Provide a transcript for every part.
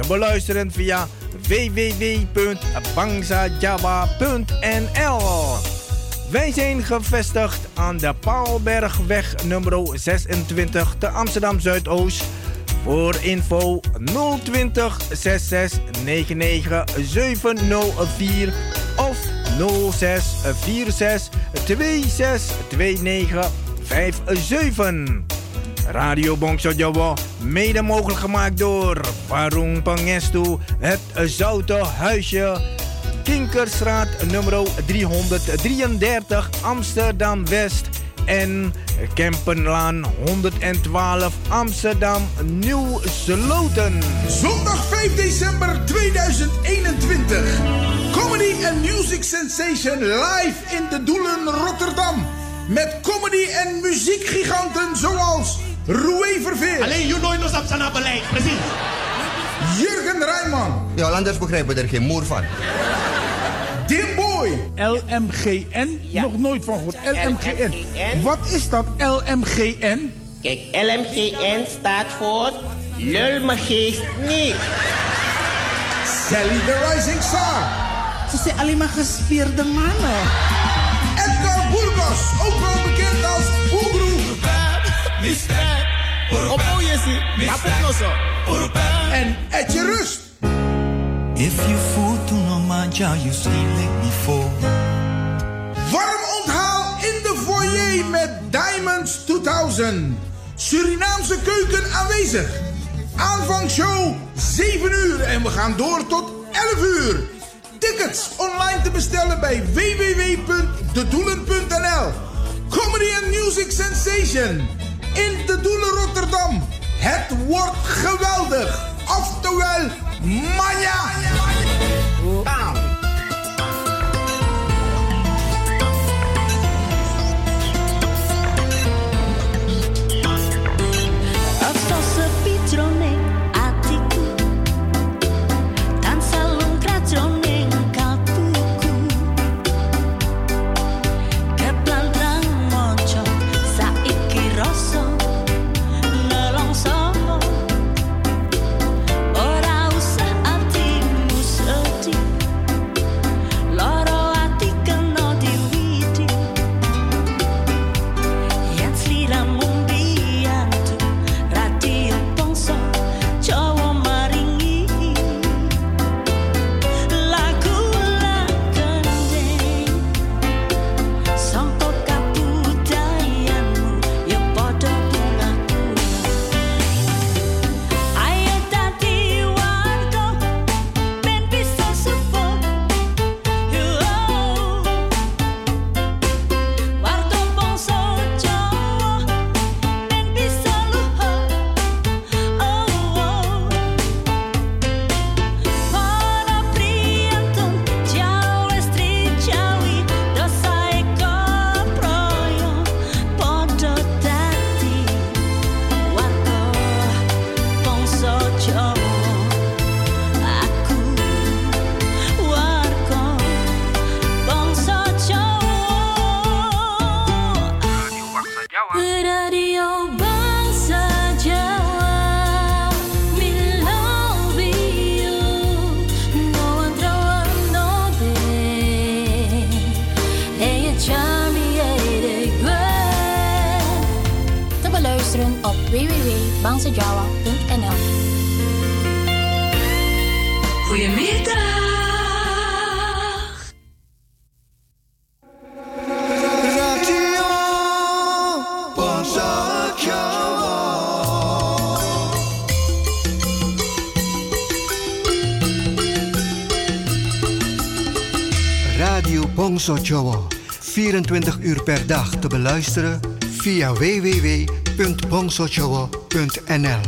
Te beluisteren via www.bangsajawa.nl. Wij zijn gevestigd aan de Paalbergweg nummer 26 te Amsterdam Zuidoost. Voor info 020 66 99 704 of 06 46 26 29 57. Radio Bongso mede mogelijk gemaakt door Parung Pangestu, het Zoute Huisje, Kinkerstraat nummer 333 Amsterdam West en Kempenlaan 112 Amsterdam Nieuw Sloten. Zondag 5 december 2021. Comedy and Music Sensation live in de Doelen Rotterdam. Met comedy en muziekgiganten zoals Roué Verveer. Alleen je nooit nog op beleid, precies. Jurgen Rijman. Ja, anders begrijpen we er geen moer van. Dimboy. LMGN? Nog nooit van gehoord. LMGN. Wat is dat, LMGN? Kijk, LMGN staat voor Lul me geest niet. Sally the Rising Star. Ze zijn alleen maar gespierde mannen. Edgar Burgos, ook wel bekend als Oegru. Op Oyesi, En Etje Rust. If you fool to no manja, you still make me. Warm onthaal in de foyer met Diamonds 2000. Surinaamse keuken aanwezig. Aanvangshow 7 uur en we gaan door tot 11 uur. Tickets online te bestellen bij www.dedoelen.nl. Comedy and Music Sensation in de Doelen Rotterdam. Het wordt geweldig. Oftewel, manja. Bongso Jowo. 24 uur per dag te beluisteren via www.bongsojowo.nl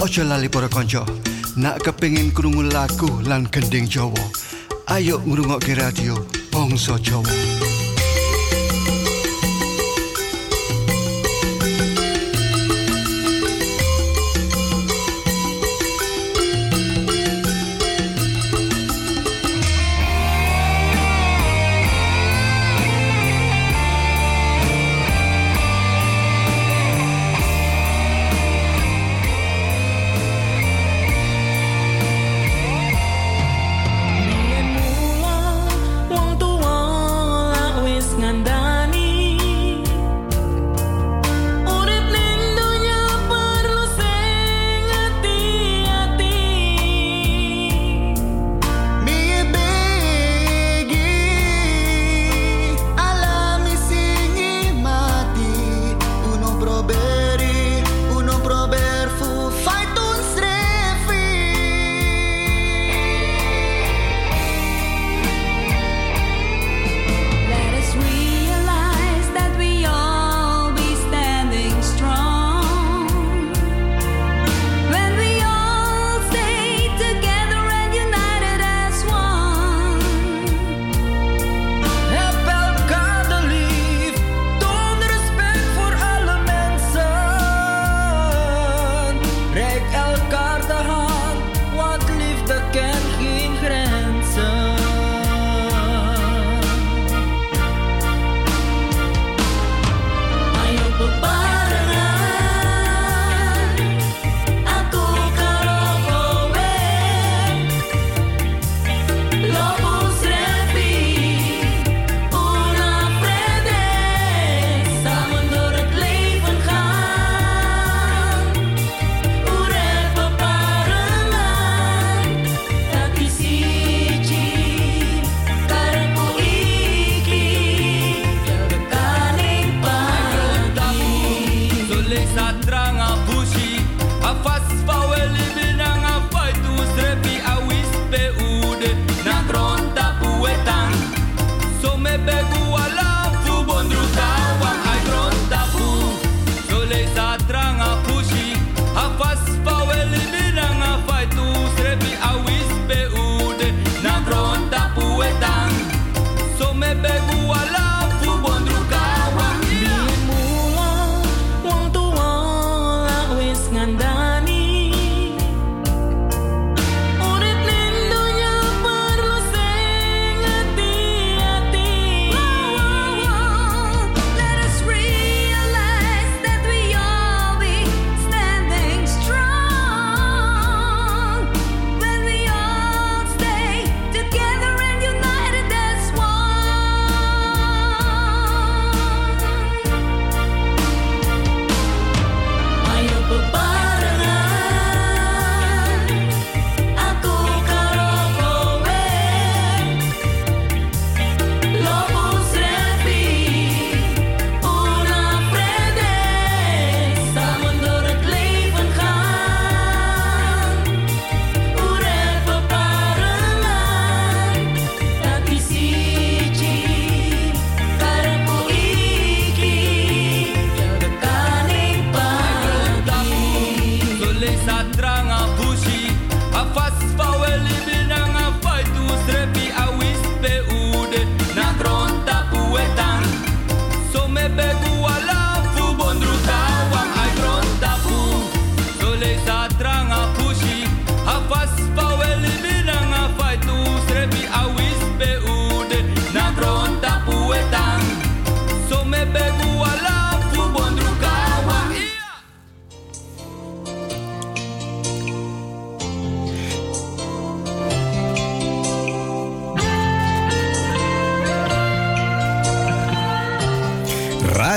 Ocho lali pora konco, nak kepingin krungu laku lan kending Jowo. Ayo ngrungok ke radio Bongso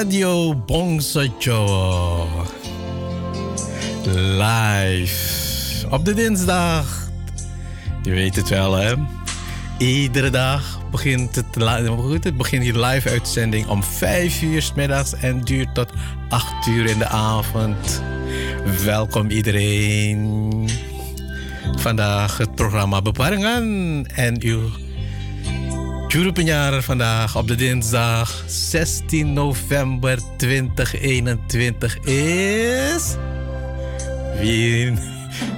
Jowo. Bongsocho. Live. Op de dinsdag. Je weet het wel, hè? Iedere dag begint het, het begint hier live uitzending om 5 uur s middags en duurt tot 8 uur in de avond. Welkom iedereen. Vandaag het programma Beparingen en uw Jurupenjaar vandaag op de dinsdag 16 november 2021 is. Wie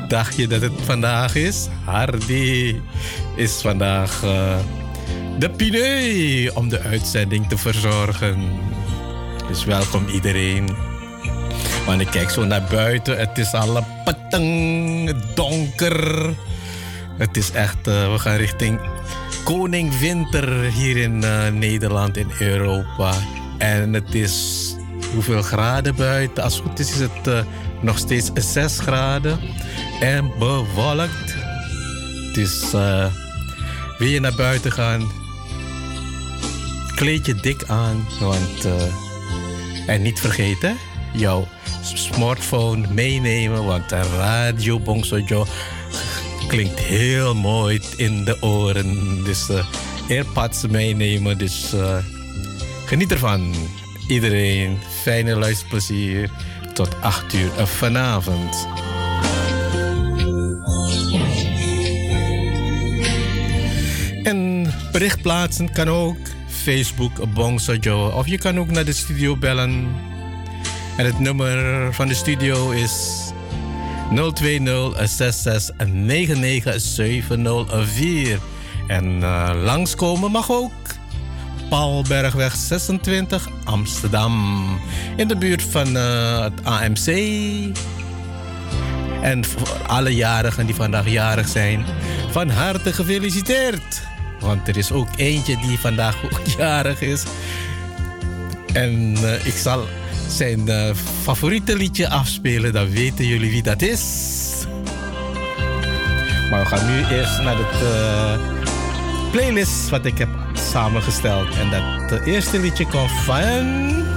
dacht je dat het vandaag is? Hardy is vandaag uh, de Piné om de uitzending te verzorgen. Dus welkom iedereen. Want ik kijk zo naar buiten. Het is al patang, donker. Het is echt, uh, we gaan richting Koning Winter hier in uh, Nederland, in Europa. En het is hoeveel graden buiten? Als het goed is, is het uh, nog steeds 6 graden. En bewolkt. Het is, uh, je naar buiten gaan? Kleed je dik aan, want... en niet vergeten, jouw smartphone meenemen, want de radio Bongsojo klinkt heel mooi in de oren. Dus uh, AirPods meenemen, dus uh, geniet ervan. Iedereen, fijne luisterplezier tot 8 uur vanavond. En bericht plaatsen kan ook. Facebook Bongso Joe. Of je kan ook naar de studio bellen. En het nummer van de studio is 020 66 99704. En uh, langskomen mag ook. Paulbergweg 26 Amsterdam. In de buurt van uh, het AMC. En voor alle jarigen die vandaag jarig zijn, van harte gefeliciteerd. Want er is ook eentje die vandaag ook jarig is. En uh, ik zal zijn uh, favoriete liedje afspelen, dan weten jullie wie dat is. Maar we gaan nu eerst naar de uh, playlist wat ik heb samengesteld. En dat eerste liedje komt van.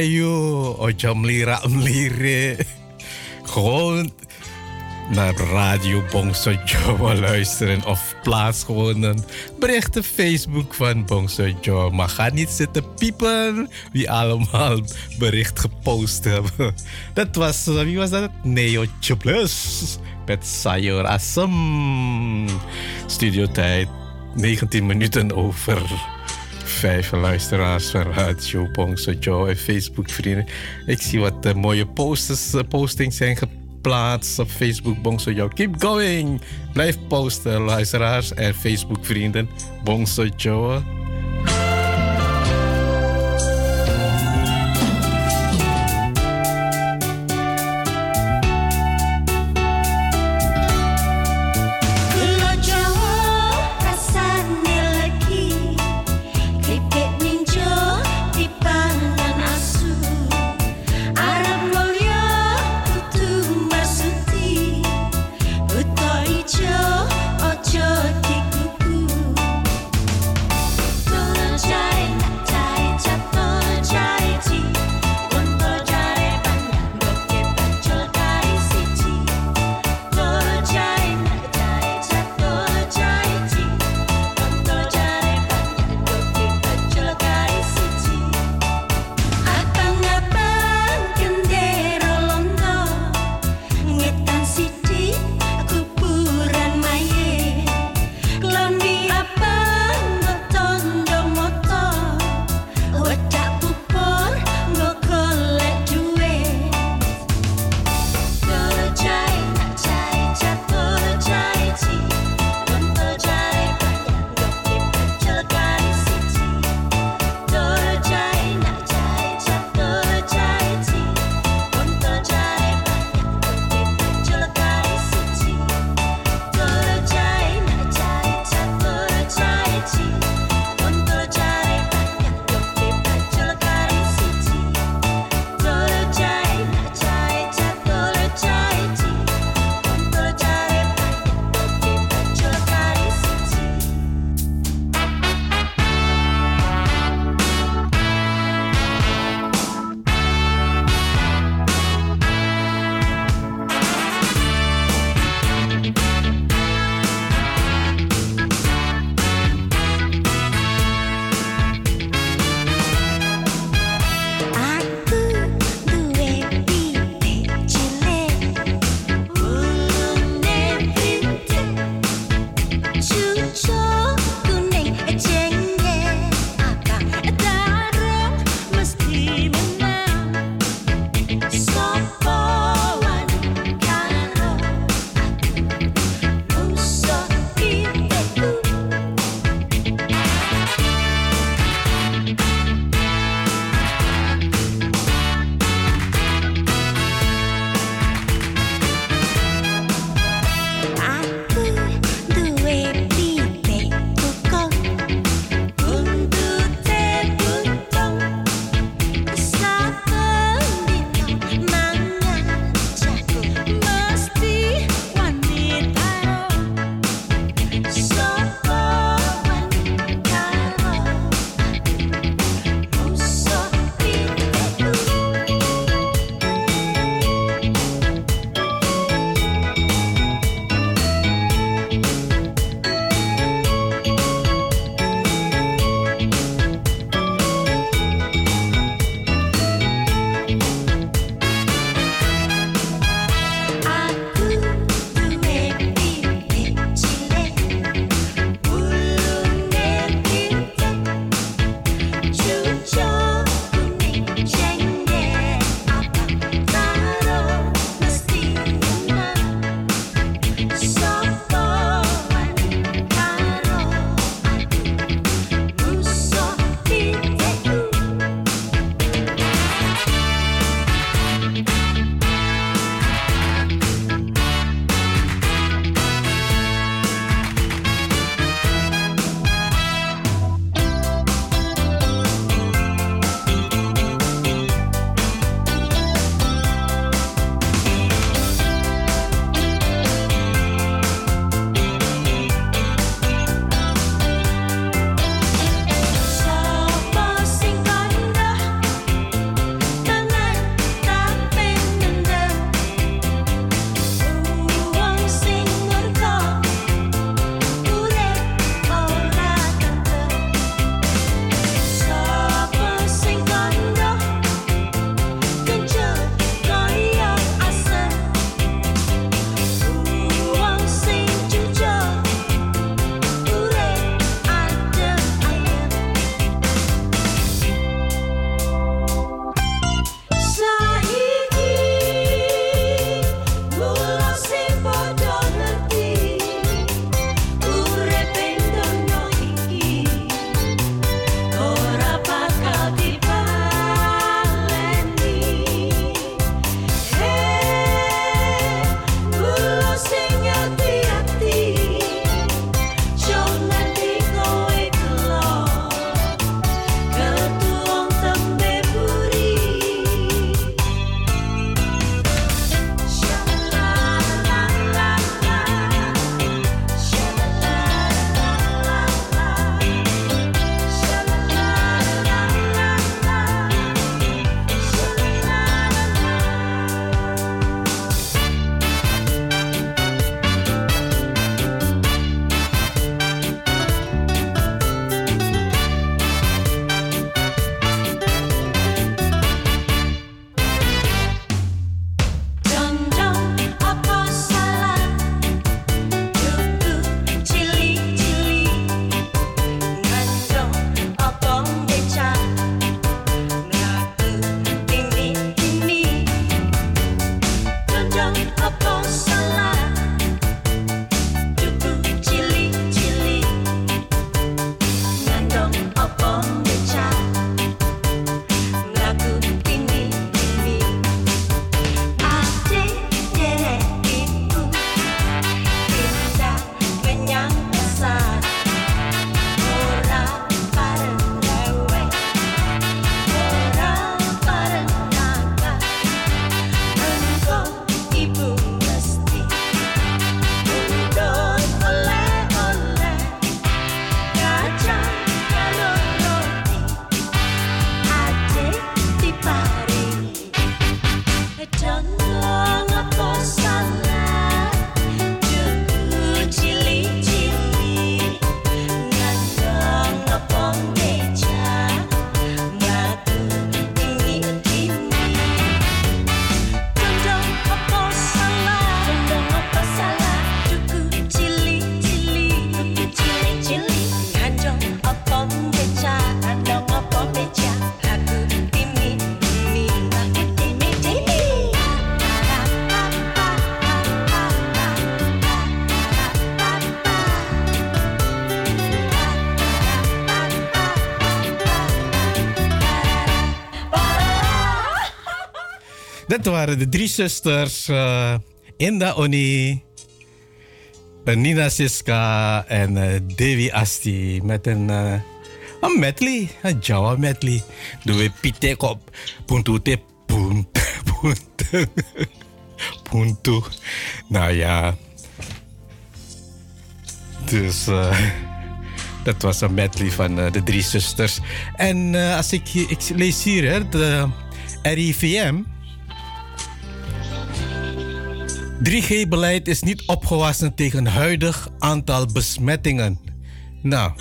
Ayu, ojo mlira mlire. Gewoon naar Radio Bongso Joe luisteren of plaats gewoon een bericht op Facebook van Bongso Joe. Maar ga niet zitten piepen wie allemaal bericht gepost hebben. Dat was, wie was dat? Neo Plus met Sayur Asem. Studiotijd 19 minuten over vijf luisteraars van Radio Bongso Joe en Facebook vrienden. Ik zie wat uh, mooie posters, uh, postings zijn geplaatst op Facebook Bongso Joe. Keep going! Blijf posten luisteraars en Facebook vrienden Bongso Joe. Dat waren de drie zusters. Uh, Inda Oni, Nina Siska en uh, Devi Asti. Met een, uh, een medley, een Jawa medley. Doen we pitek op. Puntu te punt. Puntu. Puntu. Nou ja. Dus dat was een medley van de drie zusters. En als ik, ik lees hier, hè, de RIVM. 3G-beleid is niet opgewassen tegen huidig aantal besmettingen. Nou,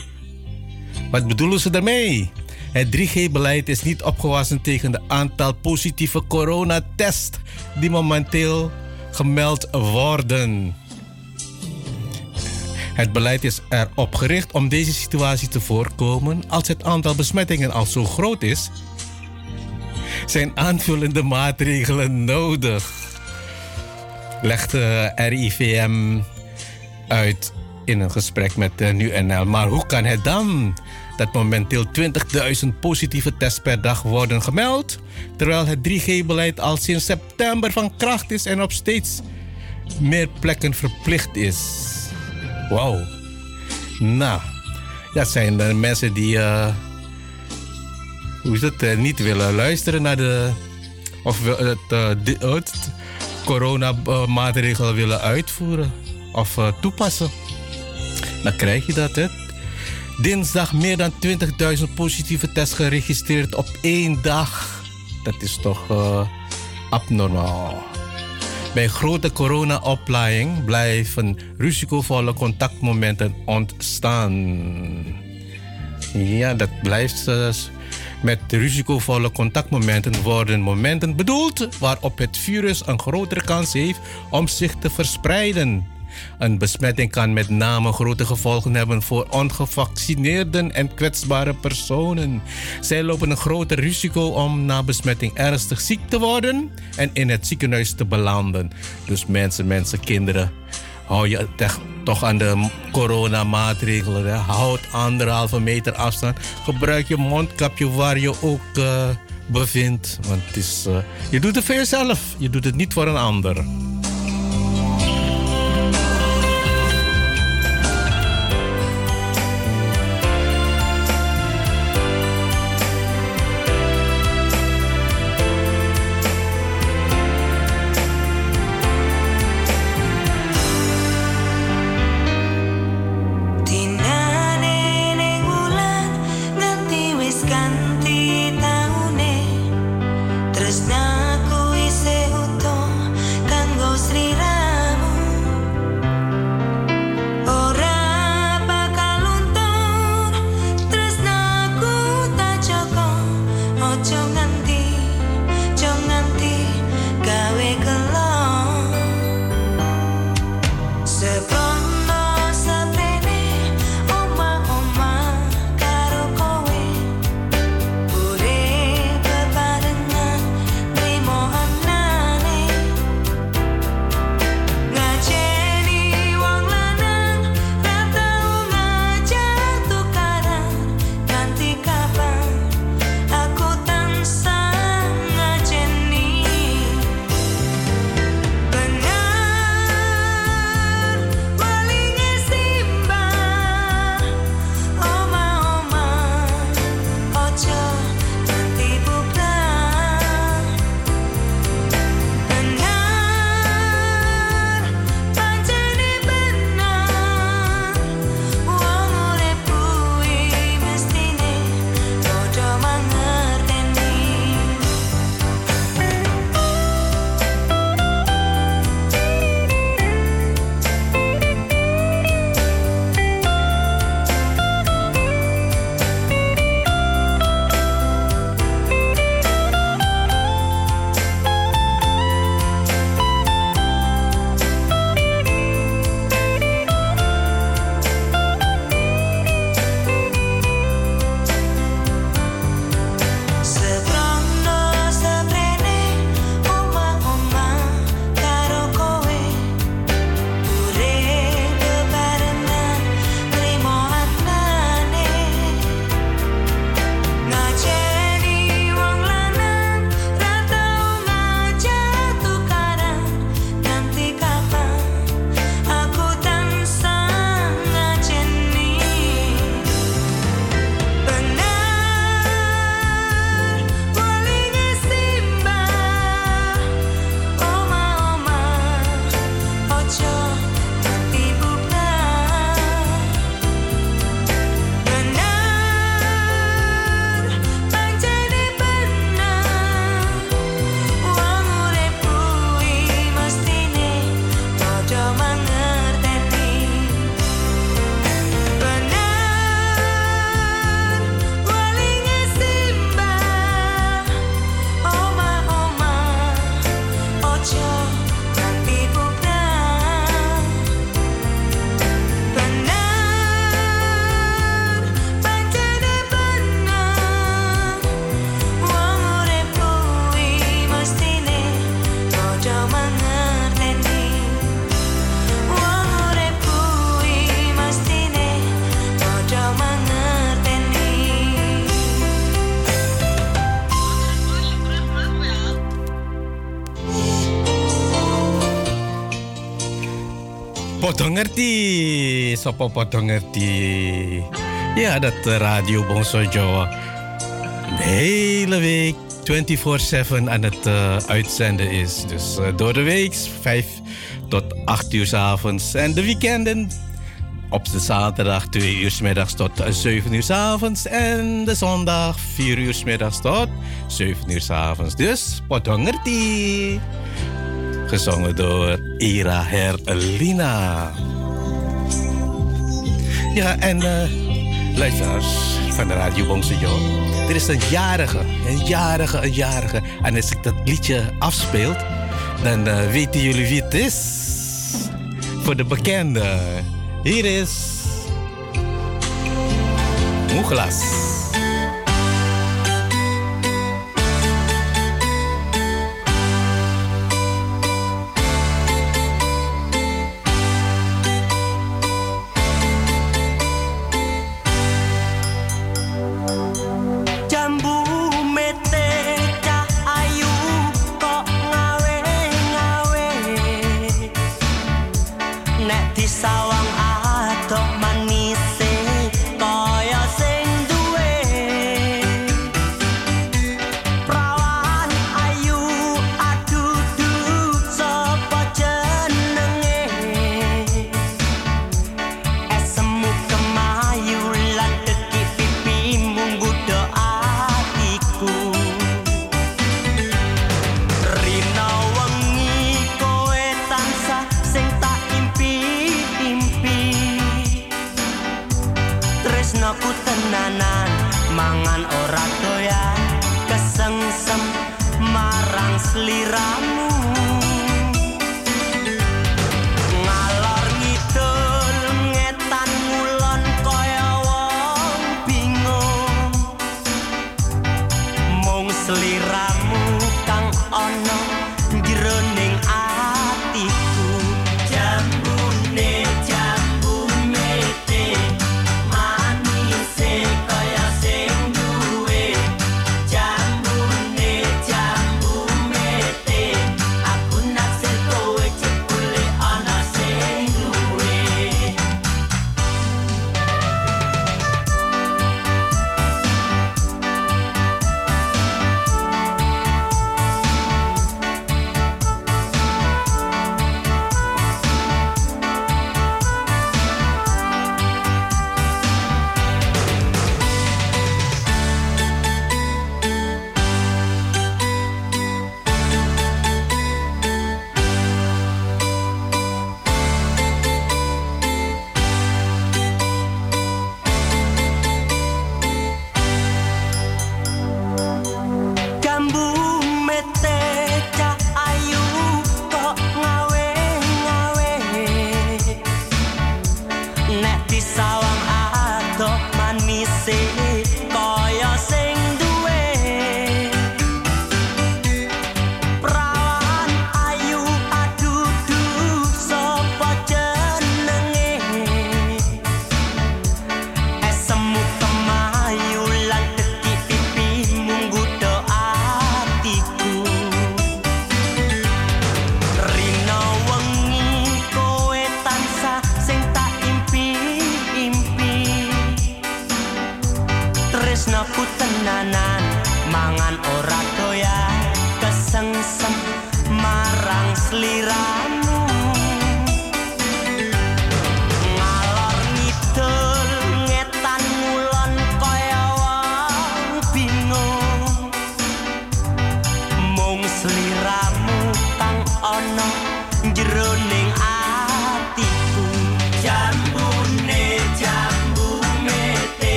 wat bedoelen ze daarmee? Het 3G-beleid is niet opgewassen tegen het aantal positieve coronatests die momenteel gemeld worden. Het beleid is erop gericht om deze situatie te voorkomen. Als het aantal besmettingen al zo groot is, zijn aanvullende maatregelen nodig. Legt de RIVM uit in een gesprek met de NuNL. Maar hoe kan het dan dat momenteel 20.000 positieve tests per dag worden gemeld, terwijl het 3G-beleid al sinds september van kracht is en op steeds meer plekken verplicht is? Wauw. Nou, dat zijn de mensen die. Hoe is het? Niet willen luisteren naar de. of het coronamaatregelen willen uitvoeren of toepassen. Dan krijg je dat, hè? Dinsdag meer dan 20.000 positieve tests geregistreerd op één dag. Dat is toch abnormaal. Bij grote corona-oplaaiing blijven risicovolle contactmomenten ontstaan. Ja, dat blijft. Dus. Met risicovolle contactmomenten worden momenten bedoeld waarop het virus een grotere kans heeft om zich te verspreiden. Een besmetting kan met name grote gevolgen hebben voor ongevaccineerden en kwetsbare personen. Zij lopen een groter risico om na besmetting ernstig ziek te worden en in het ziekenhuis te belanden. Dus mensen, mensen, kinderen, hou je toch aan de coronamaatregelen. Houd anderhalve meter afstand. Gebruik je mondkapje waar je ook uh, bevindt. Want het is, uh, je doet het voor jezelf. Je doet het niet voor een ander. Ngerti. Sopo potong ngerti. Ja, dat Radio Bongso Jawa de hele week 24-7 aan het uh, uitzenden is. Dus uh, door de week 5 tot 8 uur s avonds. En de weekenden op zaterdag 2 uur s middags tot 7 uur s avonds. En de zondag 4 uur s middags tot 7 uur s avonds. Dus Potongerti. Gezongen door Ira Herlina. Ja, en uh, luisteraars van de Radio Bongsejo. Er is een jarige, een jarige, een jarige. En als ik dat liedje afspeel, dan uh, weten jullie wie het is. Voor de bekende. Hier is Moeglas.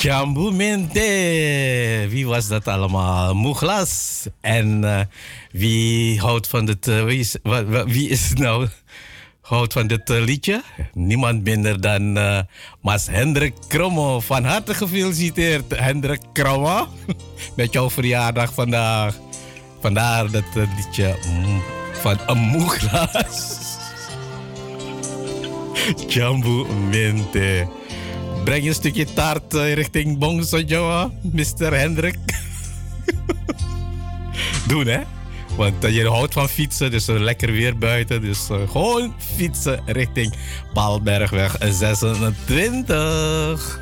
Jambu Mente. Wie was dat allemaal? Moeglas. En uh, wie houdt van dit... Uh, wie, is, wie is nou... Houdt van dit uh, liedje? Niemand minder dan Mas Hendrik Kromo. Van harte gefeliciteerd, Hendrik Kromo. Met jouw verjaardag vandaag. Vandaar dat liedje mm, van moeglas. Jambu Mente. Breng je een stukje taart uh, richting Bongsojoa, Mr. Hendrik. Doen hè? Want uh, je houdt van fietsen, dus uh, lekker weer buiten. Dus gewoon fietsen richting Paalbergweg 26.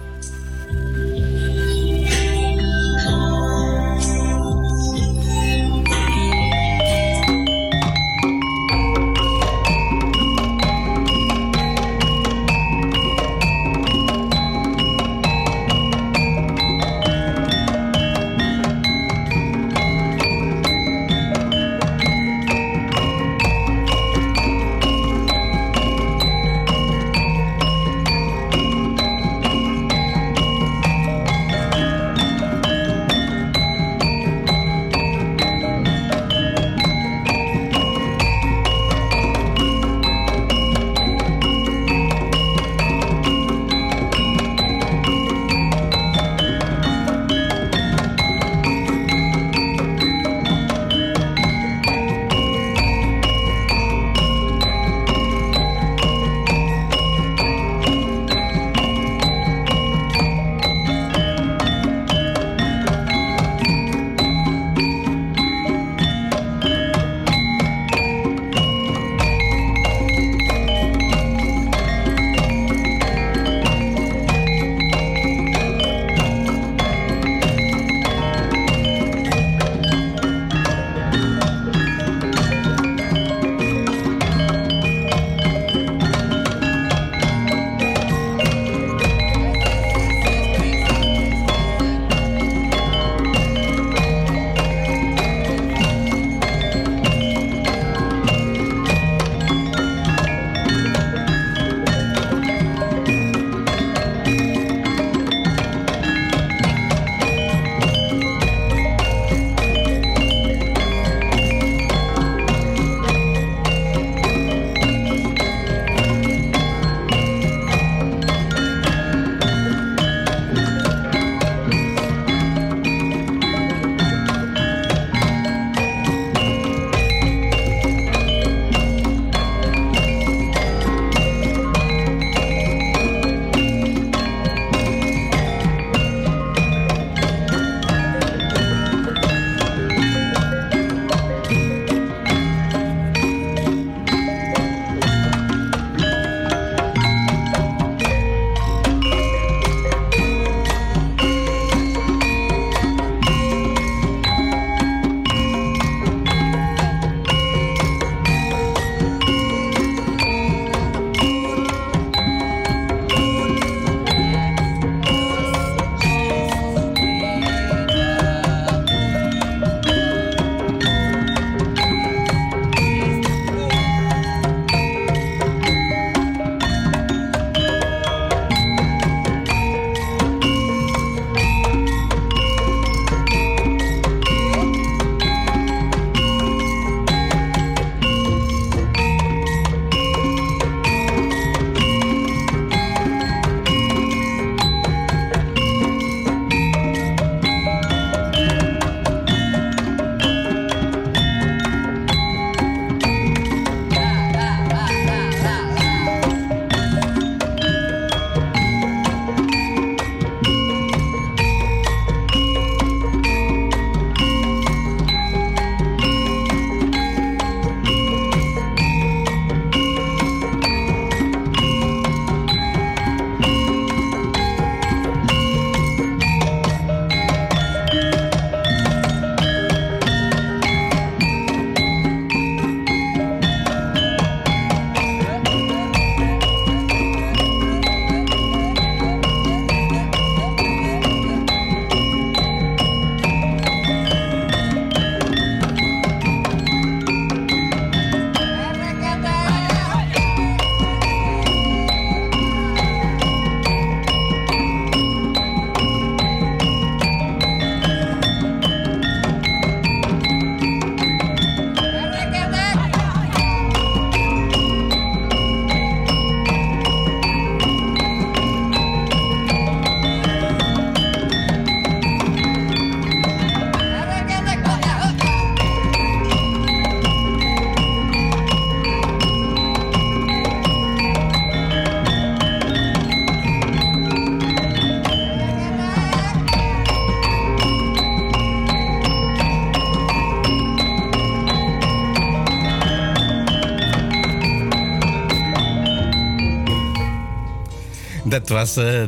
Dat was uh,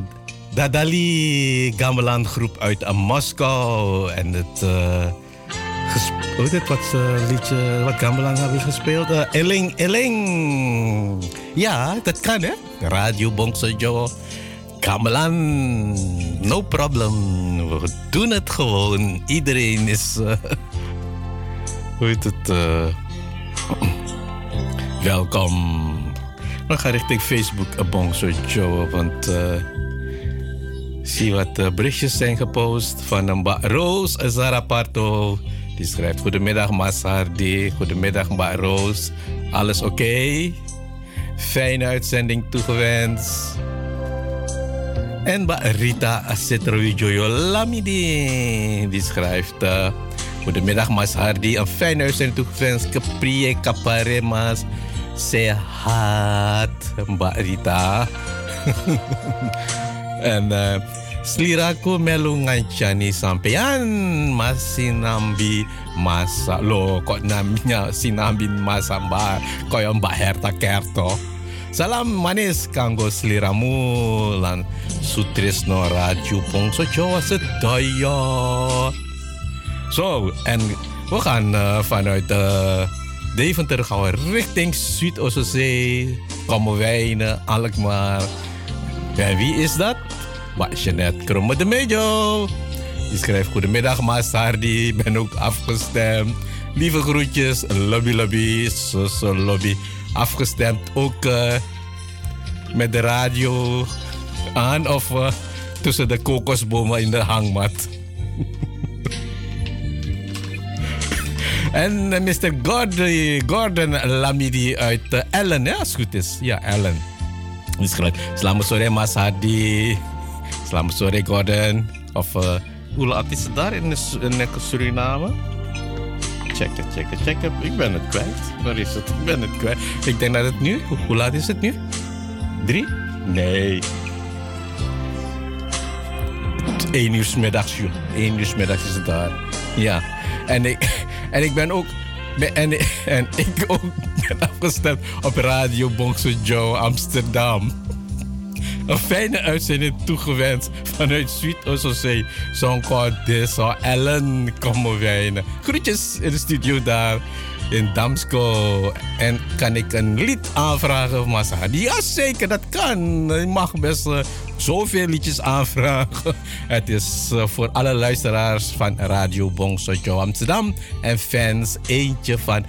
Dadali Gamelan groep uit Moskou. En het... Uh, oh, dit wat liedje wat Gamelan hebben gespeeld. Eling, Eling. Ja, dat kan hè. Radio Bongsojo. Gamelan, no problem. We doen het gewoon. Iedereen is... Hoe heet het? Welkom. We gaan richting Facebook Bongso Joe, want uh, zie wat uh, berichtjes zijn gepost van een Roos Zaraparto. Die schrijft: Goedemiddag Masardi, goedemiddag Ba Roos. Alles oké? Fijne uitzending toegewenst. En Ba Rita Asetrowijoyo Lamidi, die schrijft: uh, Goedemiddag Mas Hardy, een fijne uitzending toegewenst. Kaprie Kaparemas. Sehat, Mbak Rita. en uh, sliraku melu ngancani sampean masih nambi masa lo kok namanya sinambi masa mbak koyo mbak Herta Kerto. Salam manis kanggo sliramu lan Sutrisno Raju Pongso Jawa Sedaya. En we gaan uh, uh, Deventer gaan we richting Zuid-Oostzee. Komen wijnen, Alkmaar. En wie is dat? Jeanette Kromme de Mejo. Die schrijft Goedemiddag Maasardi, ben ook afgestemd. Lieve groetjes, lobby lobby, so, so lobby. Afgestemd ook uh, met de radio aan of uh, tussen de kokosbomen in de hangmat. En Mr. Gordon, Gordon Lamidi uit uh, Ellen, ja, als het goed is. Ja, Ellen. Dus gelijk. Selamat sore Mas Hadi. Sore Gordon. Of uh, hoe laat is het daar in, in Suriname? Checken, checken, checken. Ik ben het kwijt. Waar is het? Ik ben het kwijt. Ik denk dat het nu... Hoe laat is het nu? Drie? Nee. 1 uur middags, joh. 1 uur middags is het daar. Ja. En ik, en ik ben ook. En, en ik ook ben afgestemd op Radio Bongso Joe Amsterdam. Een fijne uitzending toegewenst vanuit Zuid-Oostzee. Zo'n kort zo Ellen Kommerwijnen. Groetjes in de studio daar in Damsko. En kan ik een lied aanvragen, Massa? Ja, zeker, dat kan. Je mag best uh, zoveel liedjes aanvragen. Het is uh, voor alle luisteraars van Radio Bongsojo Amsterdam en fans eentje van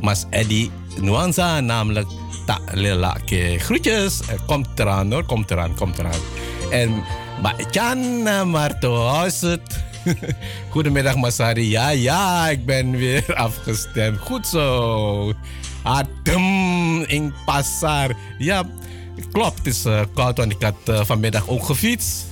Mas Eddie Nuanza, namelijk Ta Lelake. Groetjes, komt eraan hoor, komt eraan, komt eraan. En Jan Marto, het? Goedemiddag Masari. Ja, ja, ik ben weer afgestemd. Goed zo. Adem in Pasar. Ja, klopt. Het is uh, koud, want ik had uh, vanmiddag ook gefietst.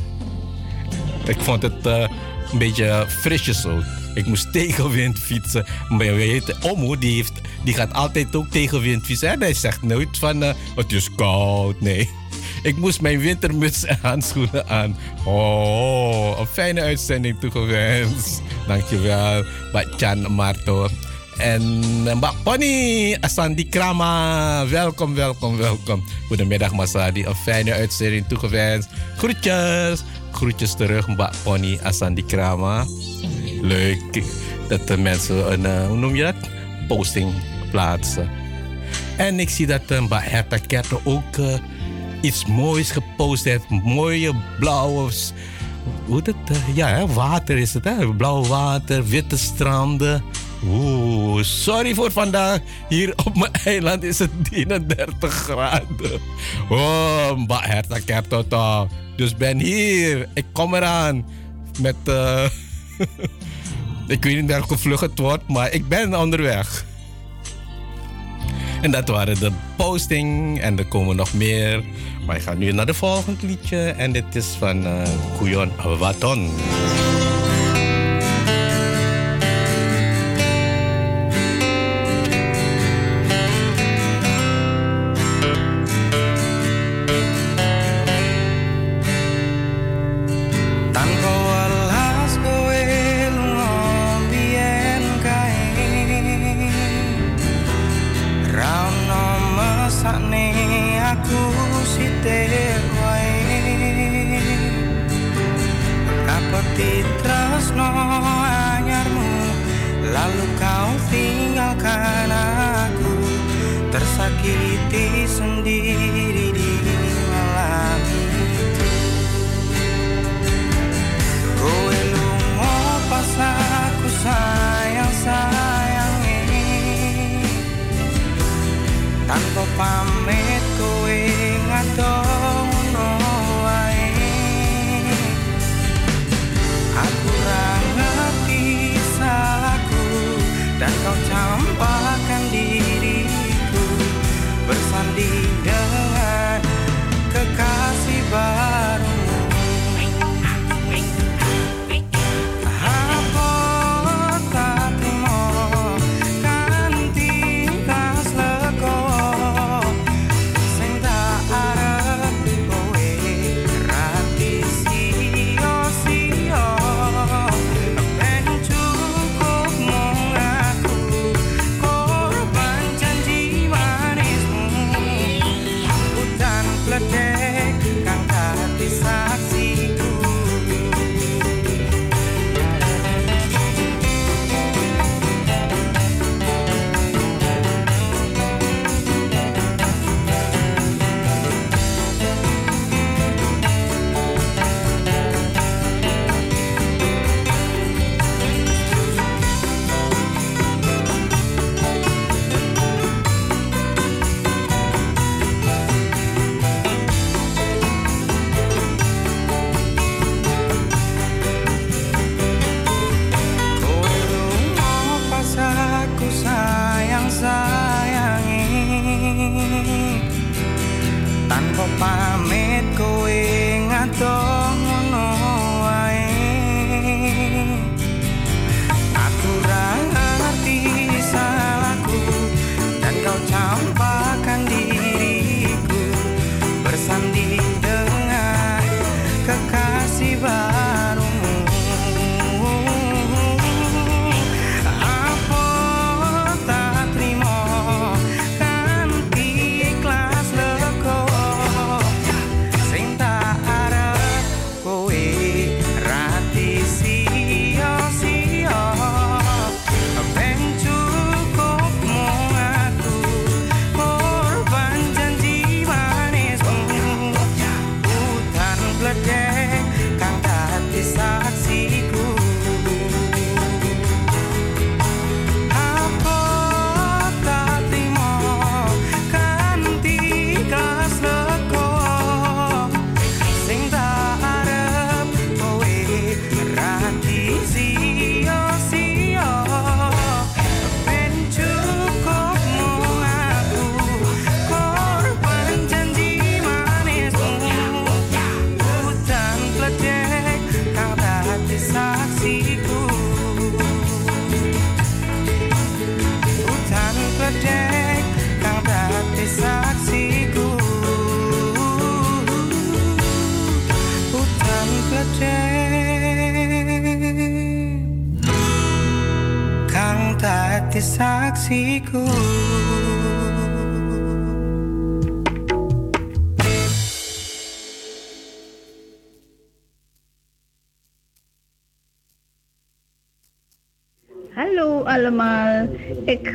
Ik vond het uh, een beetje frisjes zo. Ik moest tegenwind fietsen. Maar weet, Omo die, heeft, die gaat altijd ook tegenwind fietsen. En hij zegt nooit van het is koud. Nee. Ik moest mijn wintermuts en handschoenen aan. Oh, een fijne uitzending toegewenst. Dankjewel, Batjan Marto. En Mbak Pony, Asandi Krama. Welkom, welkom, welkom. Goedemiddag Masadi, een fijne uitzending toegewenst. Groetjes. Groetjes terug, Mbak Pony, Asandi Krama. Leuk dat de mensen een, uh, hoe? Posting plaatsen. En ik zie dat Mbak Herta Kerto ook... Iets moois gepost heeft. Mooie blauwe. Hoe dat? Ja, water is het? Blauw water, witte stranden. Oeh, sorry voor vandaag. Hier op mijn eiland is het 31 graden. Oh, Mba Herta Kertota. Dus ben hier. Ik kom eraan. Met. Uh, ik weet niet welke vlug het wordt, maar ik ben onderweg. En dat waren de posting. En er komen nog meer. Maar ik ga nu naar de volgende liedje. En dit is van uh, Kuyon Waton. tanpa walas kowe ngombien kae. Ra ono mesakne aku sithik wae. Apa titresno anyarmu lalu kau tinggalkan aku. Tersakiti sendiri pamit kowe saksiku Hallo allemaal, ik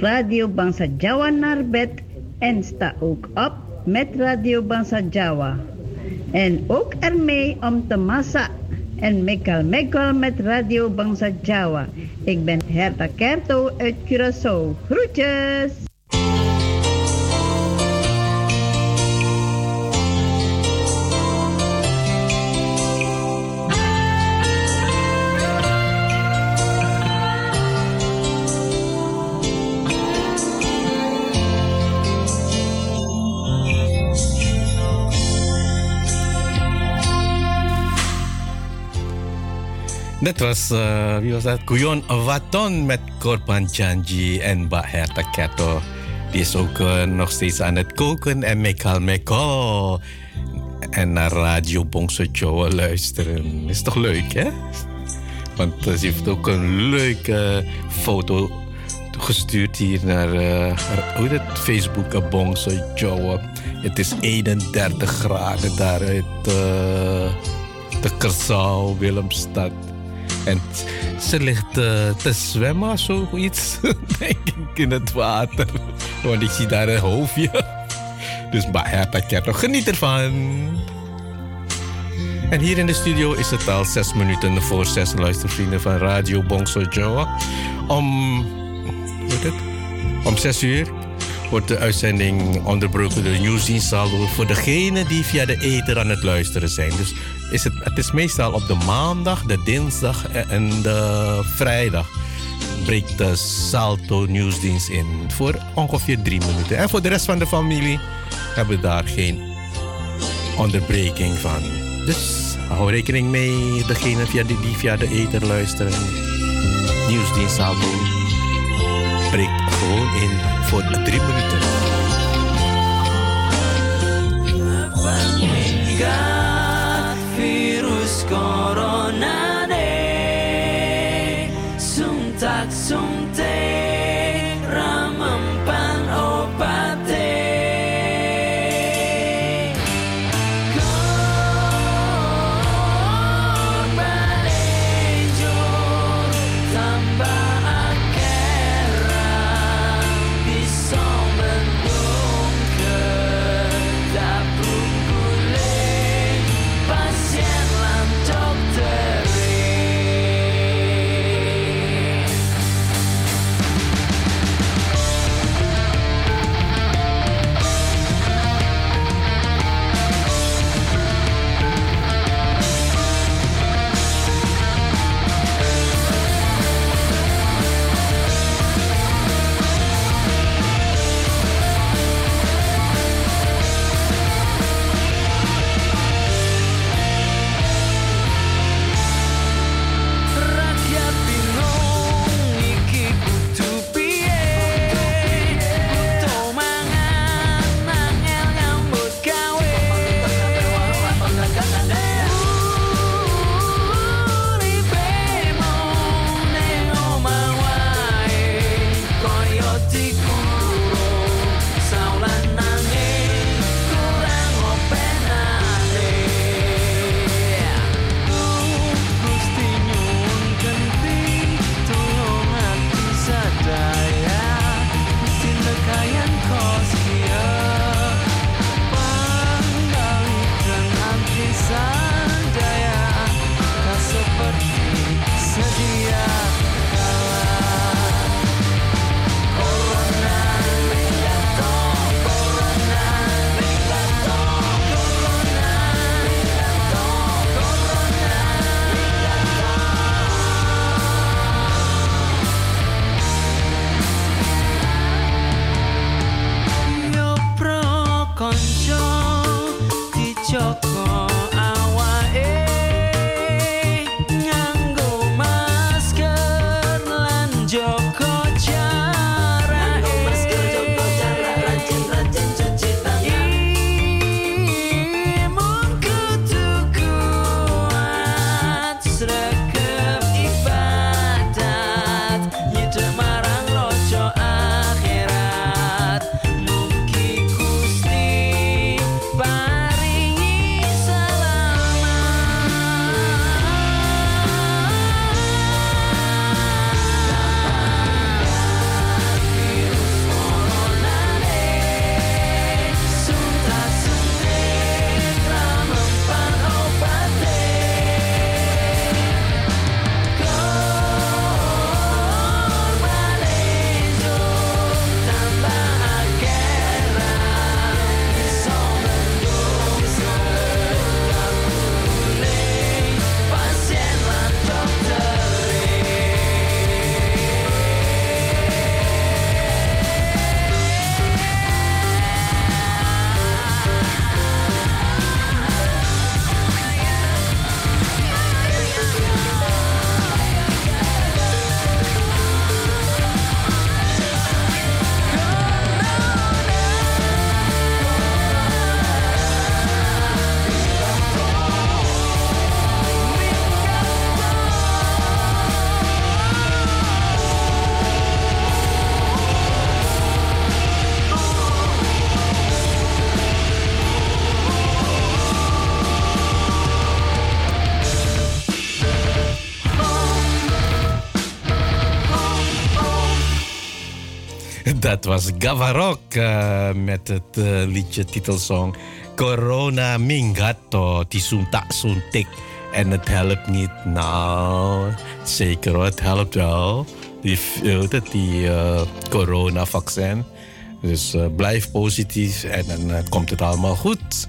Radio Bangsa Jawa naar bed en sta ook op met Radio Bangsa Jawa. En ook ermee om te massa en mekal mekal met Radio Bangsa Jawa. Ik ben Herta Kerto uit Curaçao. Groetjes! Dat was, eh, wie was dat? Guyon Waton met Korban Janji en Mbak Herta Keto. Die is ook eh, nog steeds aan het koken en mekal mekal. En naar Radio Bongso Joe luisteren. Is toch leuk, hè? Want eh, ze heeft ook een leuke foto gestuurd hier naar hoe het? Facebook Bongso Joe. Het is 31 graden daar uit de Kersau, Willemstad. En ze ligt uh, te zwemmen zoiets, denk ik, in het water. Want ik zie daar een hoofdje. Dus maar ja, nog geniet ervan. En hier in de studio is het al zes minuten voor zes luistervrienden van Radio Bongso Joa. Om, weet het, om zes uur wordt de uitzending onderbroken door Nieuwsdienst Saldo voor degenen die via de ether aan het luisteren zijn. Dus is het, het is meestal op de maandag, de dinsdag en de vrijdag breekt de Salto Nieuwsdienst in voor ongeveer drie minuten. En voor de rest van de familie hebben we daar geen onderbreking van. Dus hou rekening mee, degene via die, die via de ether luisteren. Nieuwsdienst Salto breekt gewoon in voor drie minuten. virus corona Dat was Gavarok uh, met het uh, liedje titelsong Corona Mingato, Tisunta Suntik. En het helpt niet. Nou, zeker hoor, het helpt wel. Die, die uh, coronavaccin. Dus blijf positief en dan komt het allemaal goed.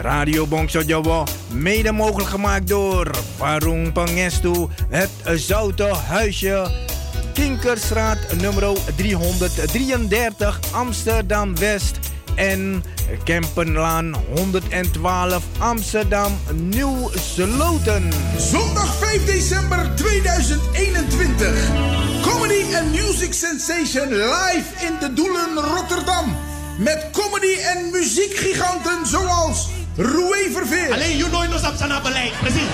Radio Bongso mede mogelijk gemaakt door Warung Pangestu, het Zoute Huisje. Kinkerstraat nummer 333 Amsterdam West en Kempenlaan 112 Amsterdam Nieuw Sloten. Zondag 5 december 2021. Comedy and Music Sensation live in de Doelen Rotterdam. Met comedy en muziekgiganten zoals Roué Verveer. Alleen you know nos op beleid, precies.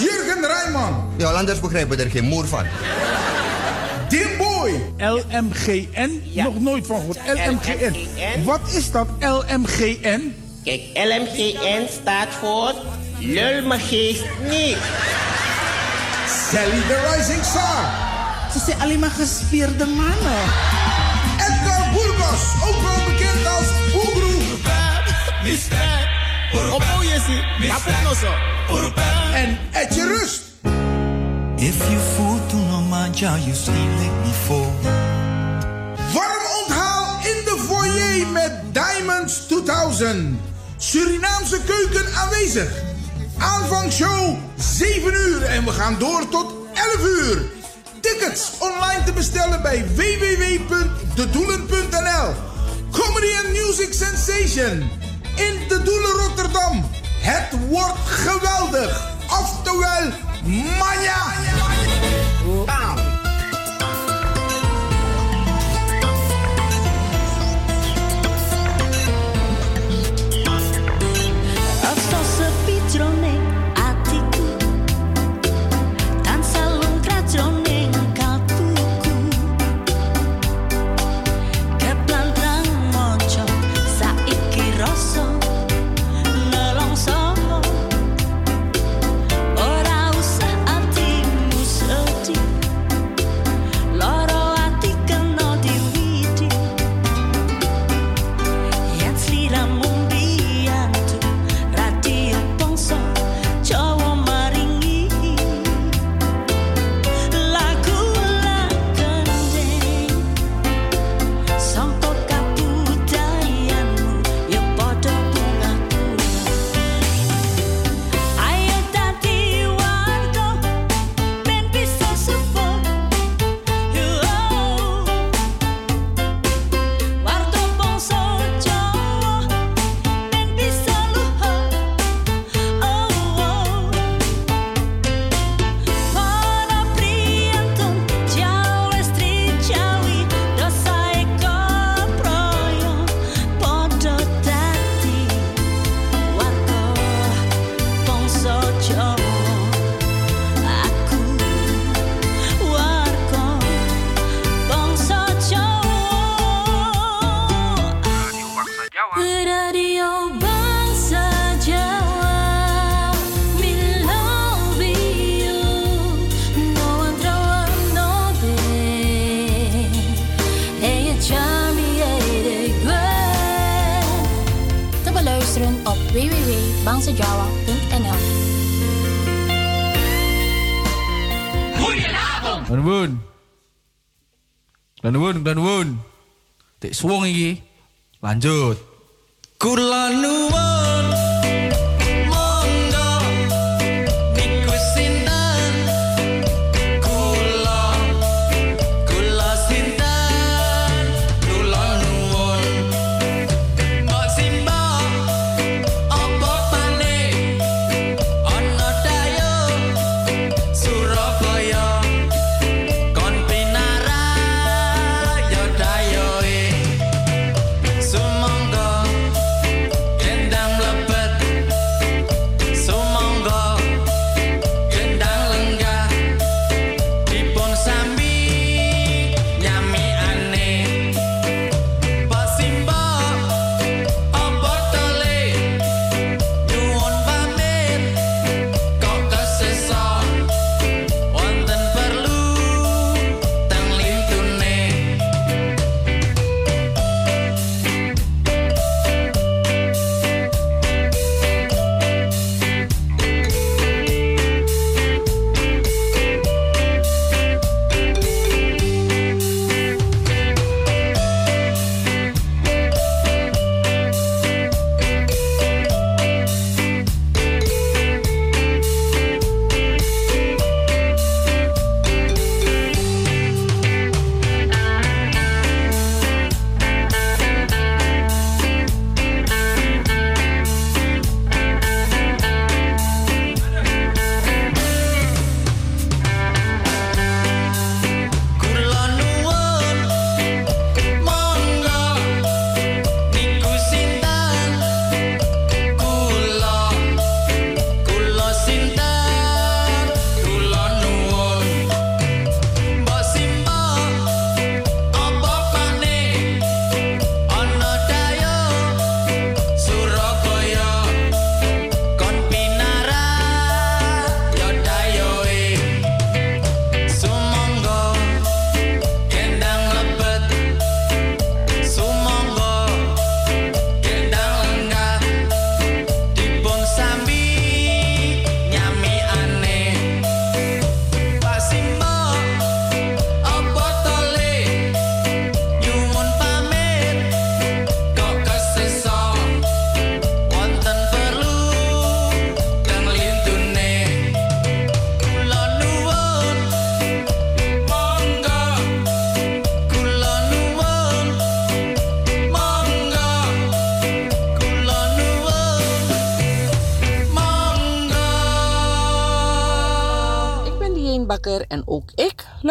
Jurgen Rijman. Ja, anders begrijpen er geen moer van. Dimboy. LMGN? Nog nooit van gehoord. LMGN. Wat is dat LMGN? Kijk, LMGN staat voor Lul me geest niet. Sally the Rising Star. Ze zijn alleen maar gespierde mannen. Edgar Burgos, ook wel bekend als Op En Etje Rust. If you fool to no manja, you make me. Warm onthaal in de foyer met Diamonds 2000. Surinaamse keuken aanwezig. Aanvangshow 7 uur en we gaan door tot 11 uur. Tickets online te bestellen bij www.dedoelen.nl. Comedy and Music Sensation in de Doelen Rotterdam. Het wordt geweldig. Oftewel, manja. 수봉이기. lanjut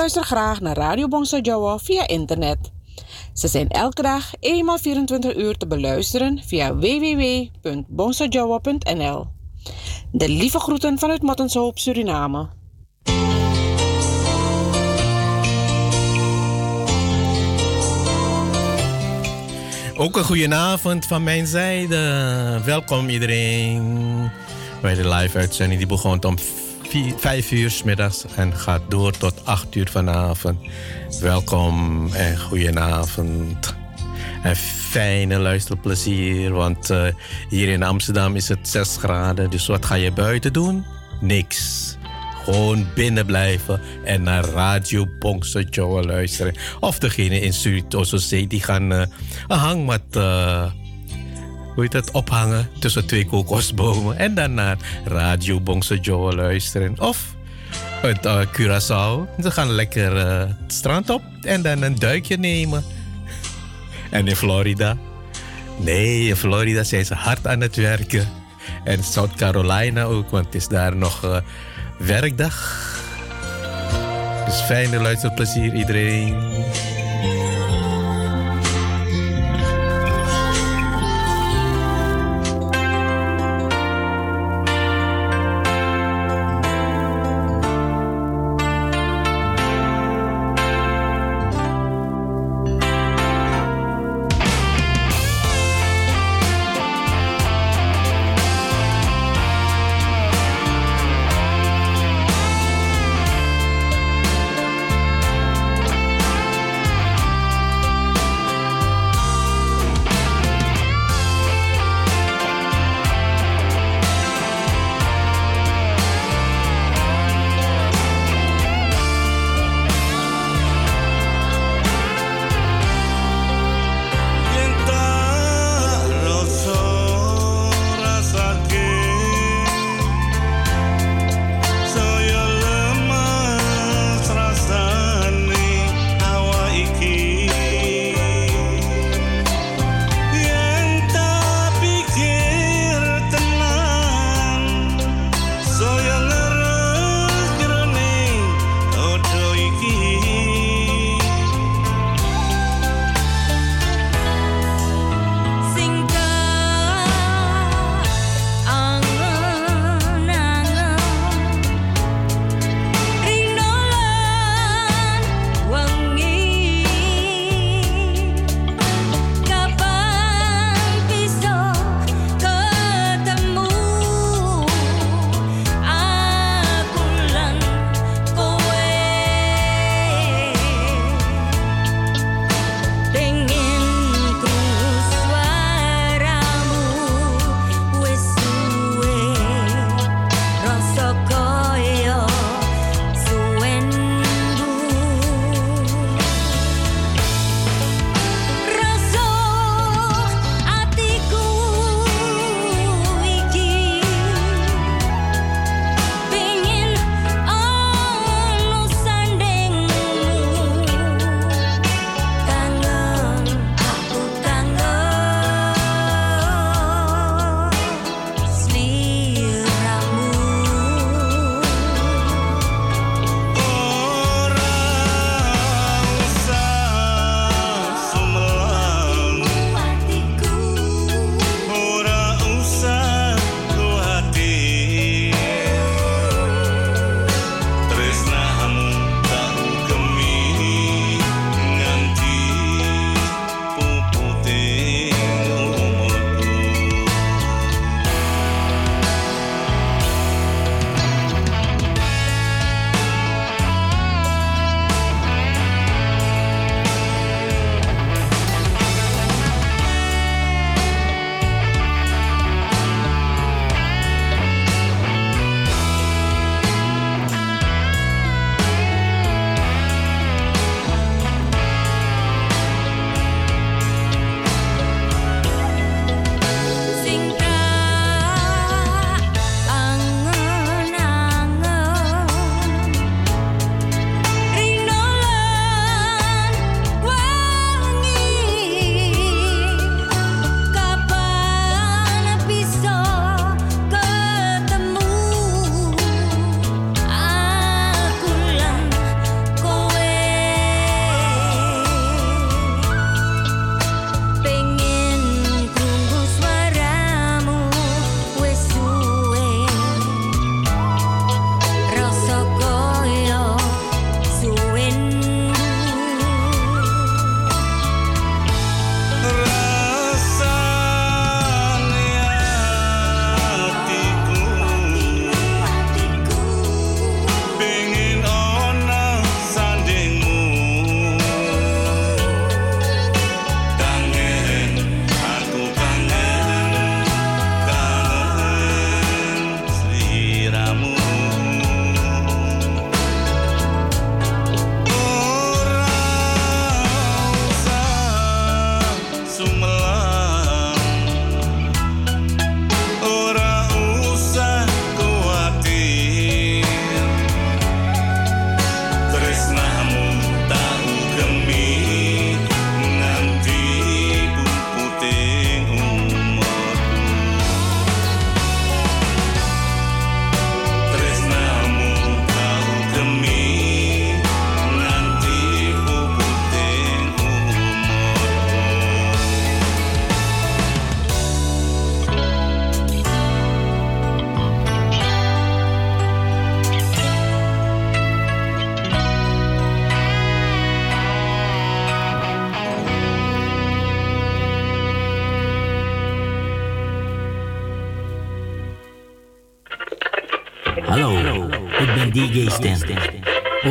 luister graag naar Radio Bongso Jawa via internet. Ze zijn elke dag eenmaal 24 uur te beluisteren via www.bongsojawa.nl. De lieve groeten vanuit Mattenshoop, Suriname. Ook een goede avond van mijn zijde. Welkom iedereen bij de live uitzending. Die begon om 5 uur s middags en gaat door tot 8 uur vanavond. Welkom en goedenavond. En fijne luisterplezier, want eh, hier in Amsterdam is het 6 graden. Dus wat ga je buiten doen? Niks. Gewoon binnen blijven en naar Radio Bongso Joe luisteren. Of degene in Zuid-Ossozee die gaan eh, een hangmat eh, hoe heet dat, ophangen tussen twee kokosbomen. En naar Radio Bongso Joe luisteren. Of uit uh, Curaçao. Ze gaan lekker eh, het strand op en dan een duikje nemen. En in Florida? Nee, in Florida zijn ze hard aan het werken. En South Carolina ook, want het is daar nog eh, werkdag. Dus fijne luisterplezier iedereen.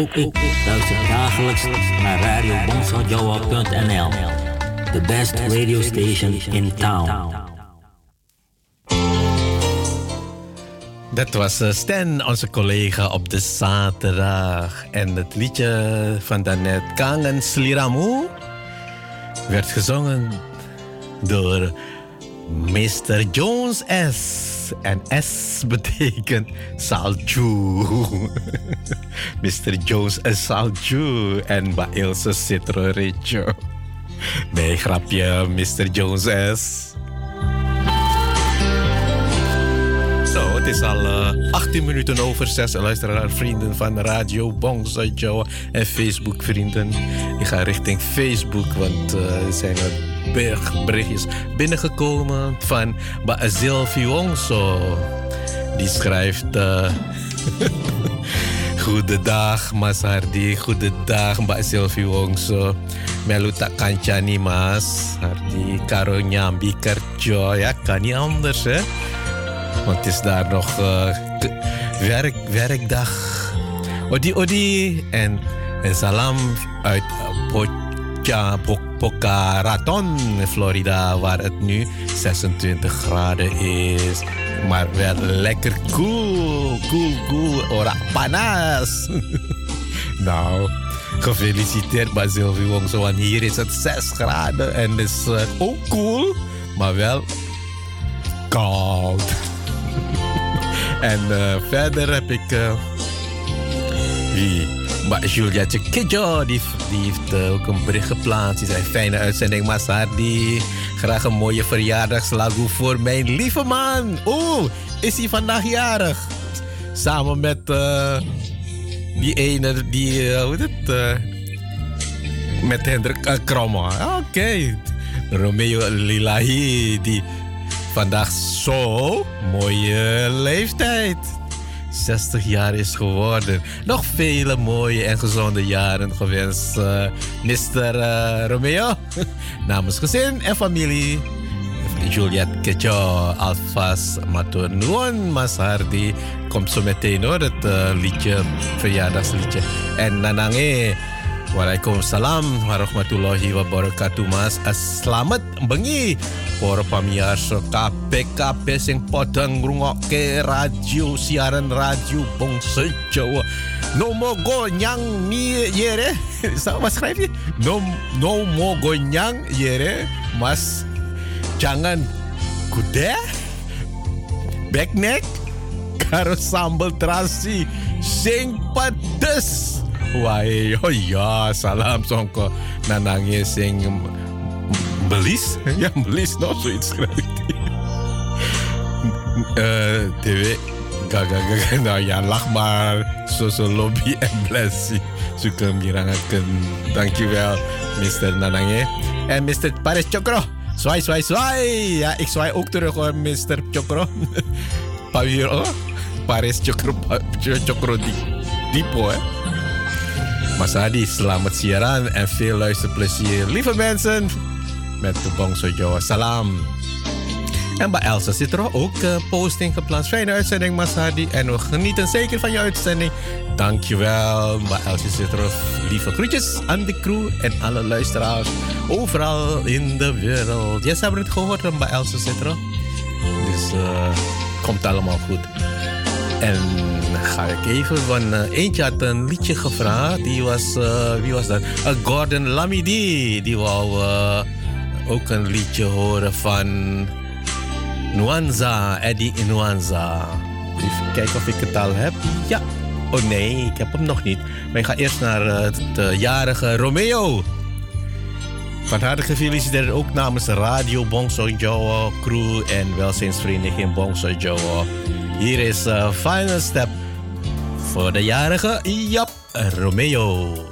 Ook ik luister dagelijks naar radiobongsojawa.nl. The best radio station in town. Dat was eh, Stan, onze collega op de zaterdag. En het liedje van daarnet, Kangen Sliramu, werd gezongen door Mr. Jones S. En S betekent Salju. Mr. Jones S. Salju. En bij Ilse Citro. Nee, grapje, Mr. Jones S. Zo, het is al eh, 18 minuten over 6. Luisteraar, vrienden van Radio Bongsa Joe en Facebook vrienden. Ik ga richting Facebook, want eh, er zijn er berg berichtjes binnengekomen van Basil Fionso. Die schrijft... eh Goedendag Mas Hardy, goedendag Mbak Sylvie Wongso. Melu tak kancani Mas Hardy, karo nyambi kerja ya kan niet anders hè. Want het is daar nog k- werk, werkdag. Odi Odi en, en salam uit eh, Pocha, Po- Boca Raton, Florida, waar het nu 26 graden is. Maar wel lekker cool, cool, cool. Ora panas. nou, gefeliciteerd Basil Wongso, want hier is het 6 graden en is uh, ook cool, maar wel koud. en uh, verder heb ik. Uh? Maar Julia Tjekijo, die, die heeft uh, ook een bericht geplaatst. Die zei: Fijne uitzending, Masardi. Graag een mooie verjaardagslagoe voor mijn lieve man. Oeh, is hij vandaag jarig? Samen met die ene, die, hoe heet het? met Hendrik Kromme. Oké. Romeo Lilahi, die vandaag zo mooie leeftijd. 60 jaar is geworden. Nog vele mooie en gezonde jaren gewenst, uh, Mr. Uh, Romeo. Namens gezin en familie. Juliet Kejo, alvast matur nuwun Mas Hardy. Komt zo meteen hoor, het uh, liedje, verjaardagsliedje. En Nanange, Waalaikumsalam warahmatullahi wabarakatuh Mas. Selamat bengi para pamirsa kabeh kabeh sing padha ngrungokke radio siaran radio bangsa Jawa. No mogo nyang ni yere. Sama schrijf je? No no mogo nyang yere. Mas jangan kuda backneck karo sambal terasi sing pedes. Wai, oh ja, salam songko nanangnya sing belis, ya belis no zoiets hij. Uh, TV, gaga gaga, nou ja, lach maar, zo zo lobby en blessie. Suka mirangaken, dankjewel, Mr. Nanangnya. En Mr. Paris Chokro, zwaai, zwaai, zwaai. Ja, ik zwaai ook terug hoor, Mr. Chokro. Pawiro, Paris Chokro, Chokro hè. Mas Adi, selamat siaran en veel luisterplezier. Lieve mensen, met de Bongso Jawa. Salam. En bij Elsa zit er ook uh, posting geplaatst. Fijne uitzending, Masadi. En we genieten zeker van je uitzending. Dankjewel. Bij Elsa zit er lieve groetjes aan de crew en alle luisteraars. Overal in de wereld. Yes, hebben het gehoord bij Elsa zit er. Dus uh, komt allemaal goed. En ga ik even, van uh, eentje had een liedje gevraagd. Die was, uh, wie was dat? Uh, Gordon Lamidi. Die wou ook een liedje horen van Nuanza, Eddie Nuanza. Even kijken of ik het al heb. Ja. Oh nee, ik heb hem nog niet. Maar ik ga eerst naar het jarige Romeo. Van harte gefeliciteerd ook namens Radio Bongso Joe crew en welzijnsvereniging Bongso Joe. Hier is uh, Final Step voor de jarige Jap Romeo.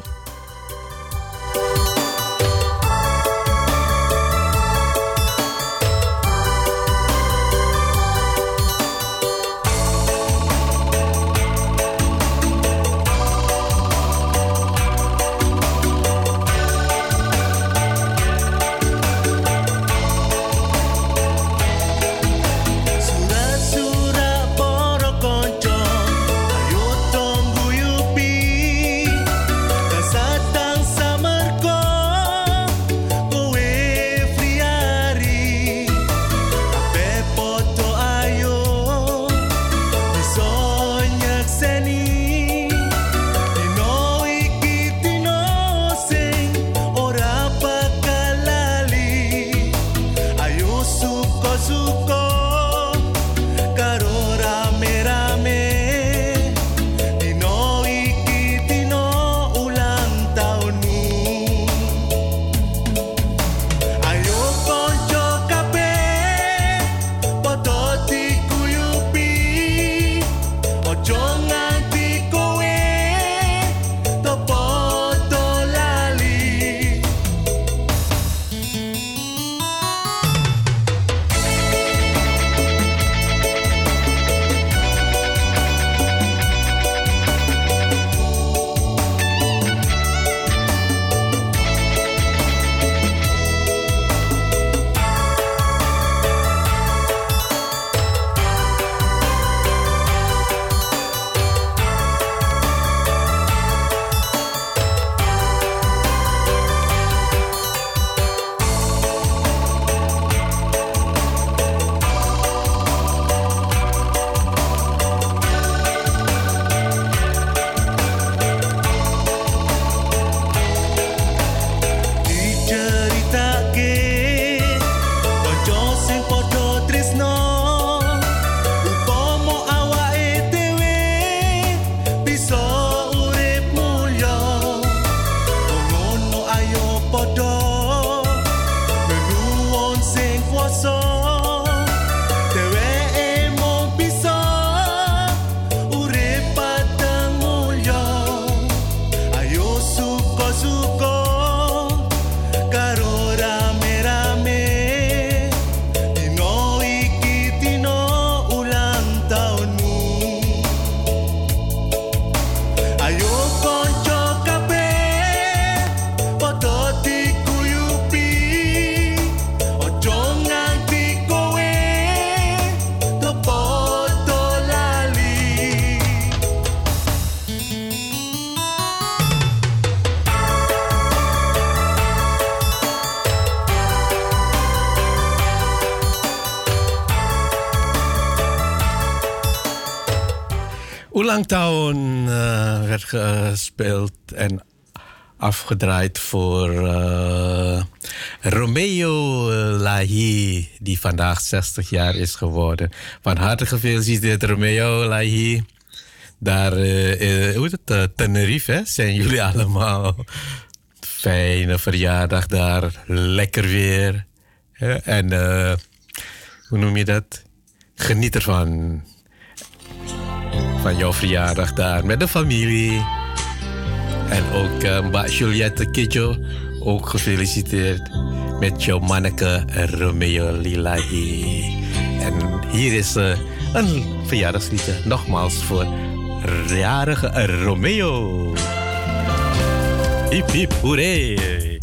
Oelang Town uh, werd gespeeld en afgedraaid voor uh, Romeo Lahi, die vandaag 60 jaar is geworden. Van harte gefeliciteerd, Romeo Lahi. Daar, uh, hoe heet het, Tenerife, zijn jullie allemaal. Fijne verjaardag daar, lekker weer. En hoe noem je dat? Geniet ervan. Van jouw verjaardag daar met de familie. En ook uh, Juliette Kidjo, ook gefeliciteerd met jouw manneke Romeo Lilahi. En hier is uh, een verjaardagsliedje nogmaals voor jarige Romeo. Hip hip!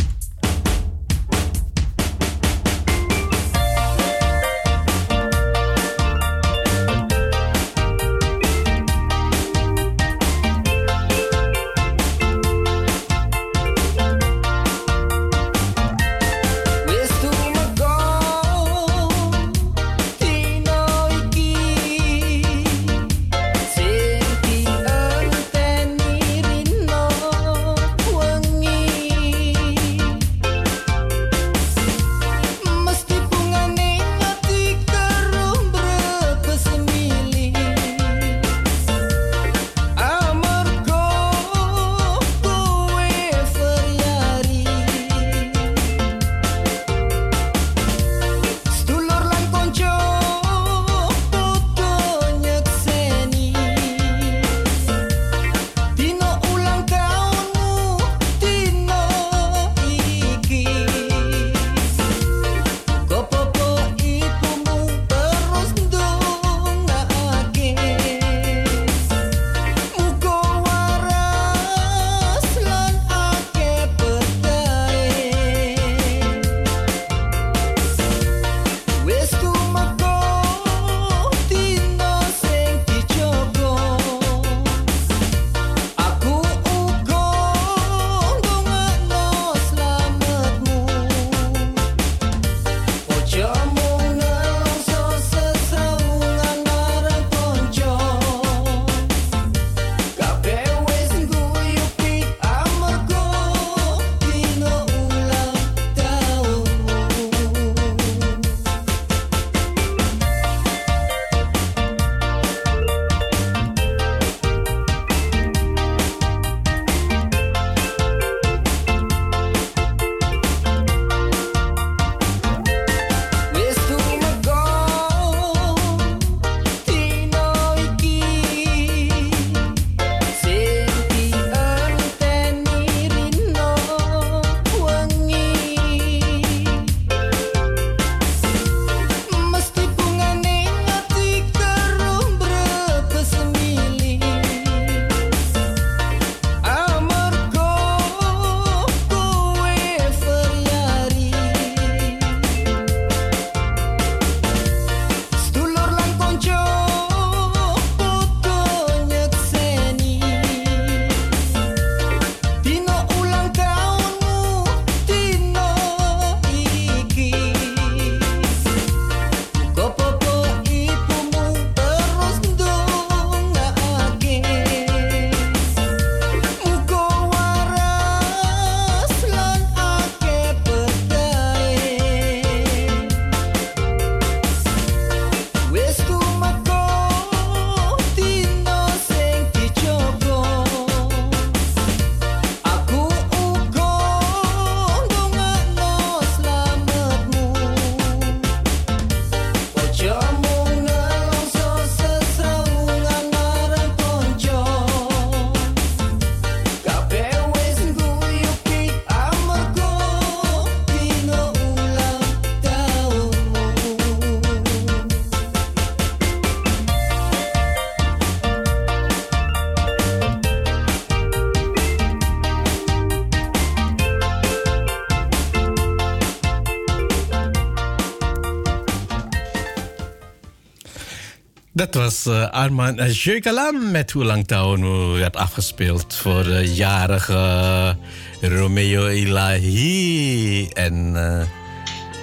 Dat was uh, Armand Jeukalam met Hoe Lang Town werd afgespeeld voor de jarige Romeo Ilahi. En uh,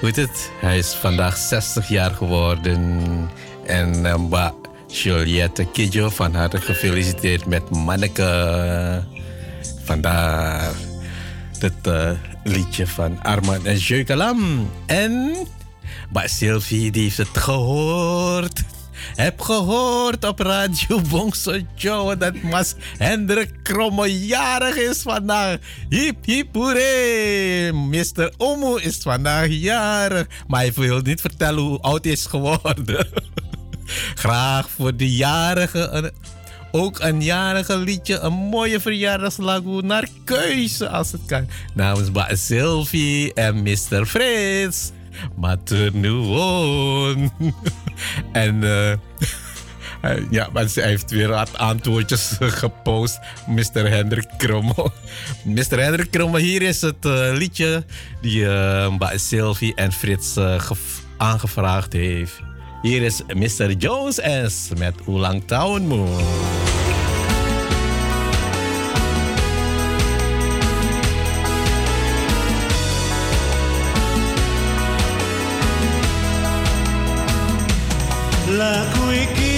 hoe heet het? Hij is vandaag 60 jaar geworden. En uh, Juliette Kidjo, van harte gefeliciteerd met Manneke. Vandaar het eh, liedje van Arman en. En maar Sylvie die heeft het gehoord. Gehoord op Radio Bongso Joe dat Mas Hendrik Kromme jarig is vandaag. Hip hip hoeré. Mr. Omo is vandaag jarig. Maar hij wil niet vertellen hoe oud hij is geworden. Graag voor de jarige ook een jarige liedje, een mooie verjaardagslagoe naar keuze als het kan. Namens Ba Sylvie en Mr. Frits. Maternuon. en hij- ja, maar hij heeft weer wat antwoordjes gepost. Mr. Hendrik Kromme. Mr. Hendrik Kromme, hier is het eh, liedje die eh Sylvie en Frits eh, gev- aangevraagd heeft. Hier is Mr. Jones S. met Oelang Town Moon. Lagu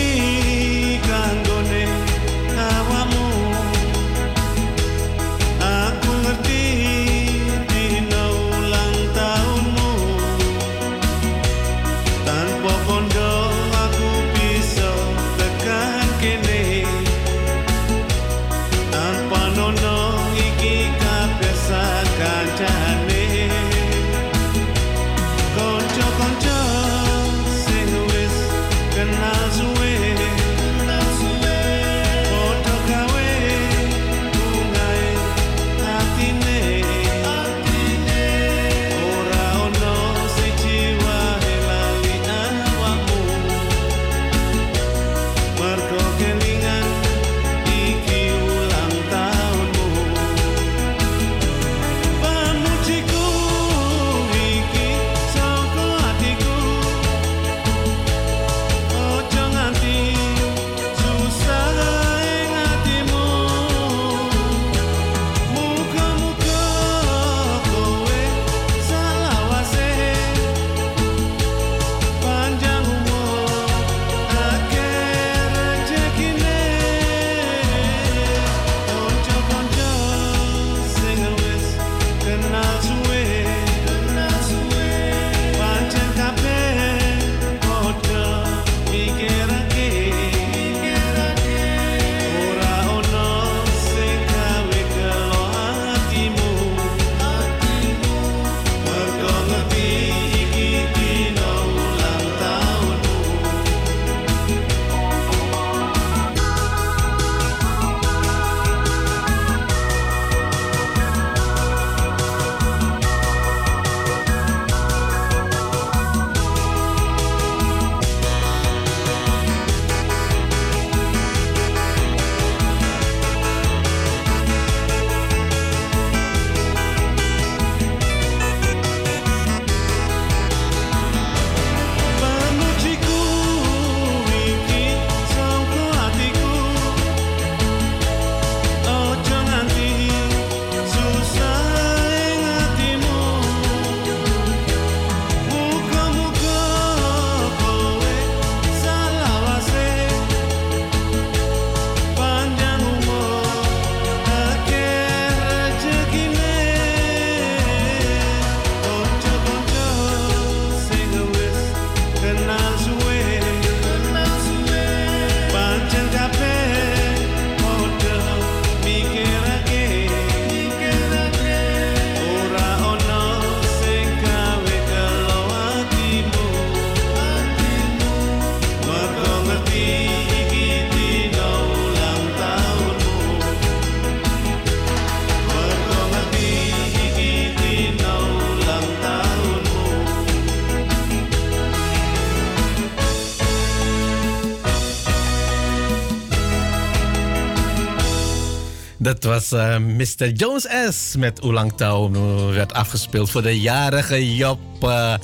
was eh, Mr. Jones S. met Oelang Town. Werd afgespeeld voor de jarige Job eh,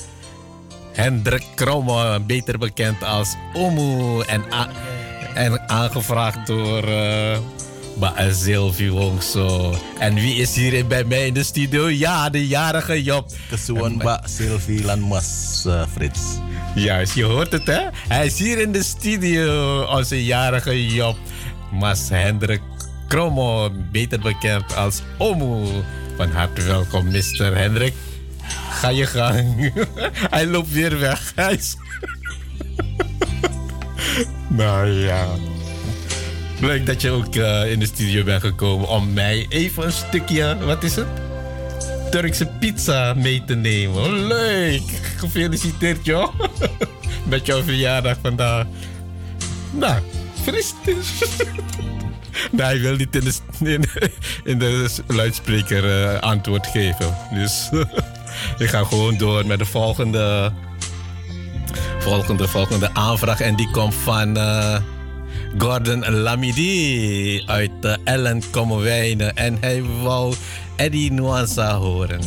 Hendrik Kromme. Beter bekend als Omu. En, en aangevraagd door eh Ba Sylvie Wongso. En wie is hier bij mij in de studio? Ja, de jarige Job. Kesuwan Ba Sylvie lan Mas eh, Frits. Juist, je hoort het hè? Hij is hier in de studio, onze jarige Job. Mas Hendrik Kromo, beter bekend als Omu. Van harte welkom, Mr. Hendrik. Ga je gang. Hij loopt weer weg. Hij is... nou ja. Leuk dat je ook eh, in de studio bent gekomen om mij even een stukje, wat is het? Turkse pizza mee te nemen. Leuk! Gefeliciteerd, joh. Met jouw verjaardag vandaag. Nou, fris. Nee, hij wil niet in de, in, de luidspreker eh, antwoord geven. Dus ik ga gewoon door met de volgende, volgende, volgende aanvraag. En die komt van eh, Gordon Lamidi uit uh, Ellen Kommerwijnen. En hij wou Eddie Nuansa horen.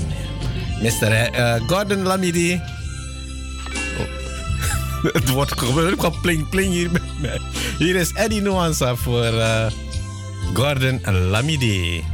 Mr. eh, Gordon Lamidi. Oh. Het wordt gewoon pling pling hier met mij. Hier is Eddie Nuansa voor eh, Gordon Lamidi.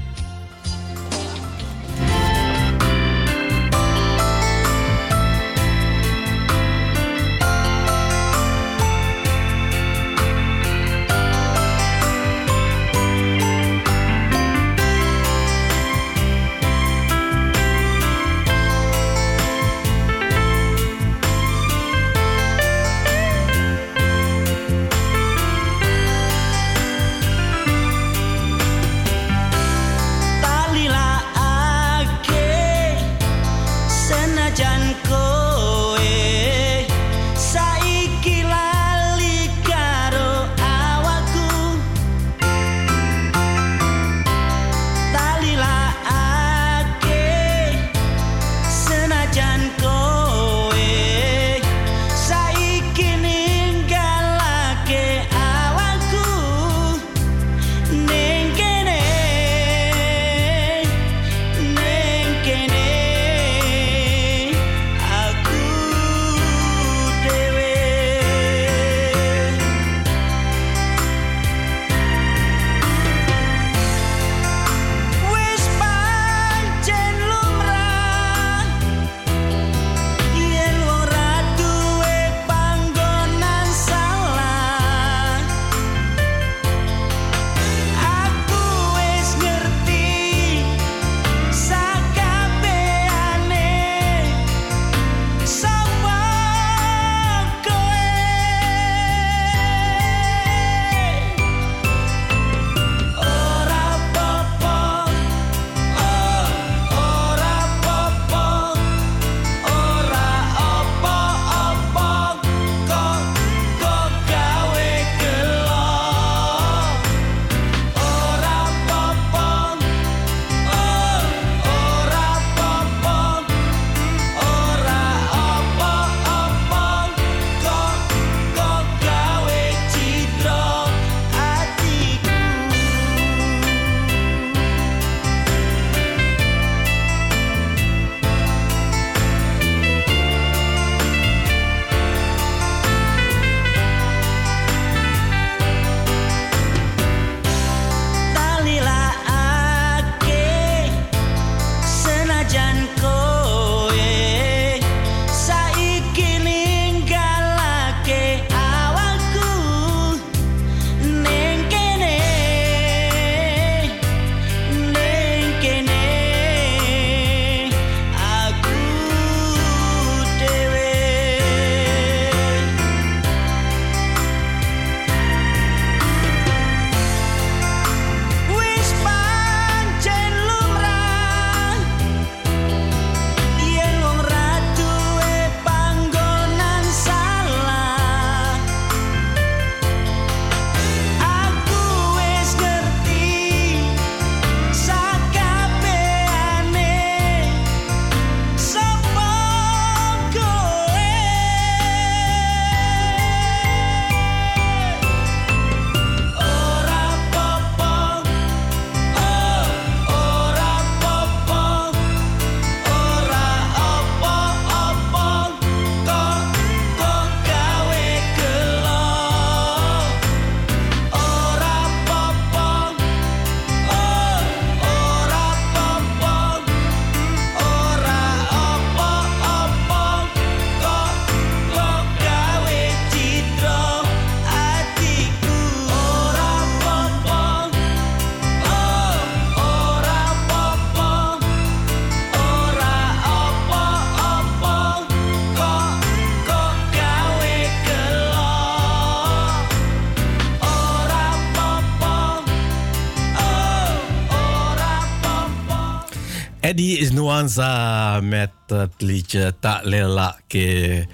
Liedje Ta Lela Ke.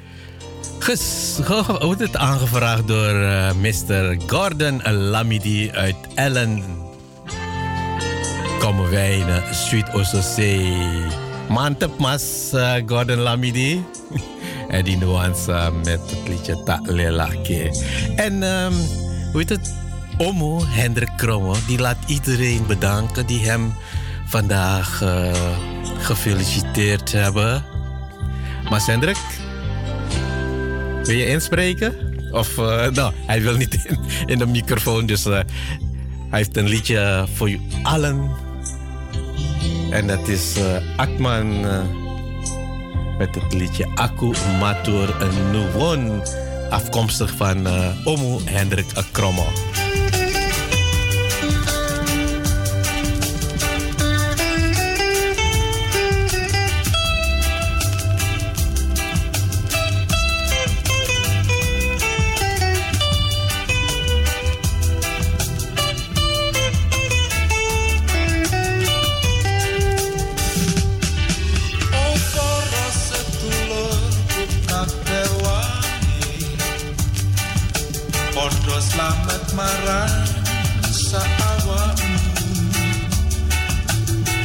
Wordt het aangevraagd door eh, Mr. Gordon Lamidi uit Ellen. Komen wij in eh, Sweet Ososee. Mantep mas eh, Gordon Lamidi. Eddie Nuanza met het liedje Ta Ke. En ehm, hoe heet het? Omo Hendrik Kromme, die laat iedereen bedanken die hem vandaag eh, gefeliciteerd hebben. Maar Hendrik, wil je inspreken? Of, eh, nou, hij wil niet in, de microfoon, dus eh, hij heeft een liedje voor u allen. En dat is eh, Akman met het liedje Aku Matur Nuwon. Afkomstig van Omo Hendrik Kromme. asmara saawa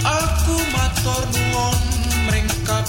Aku matur nuwun mringkap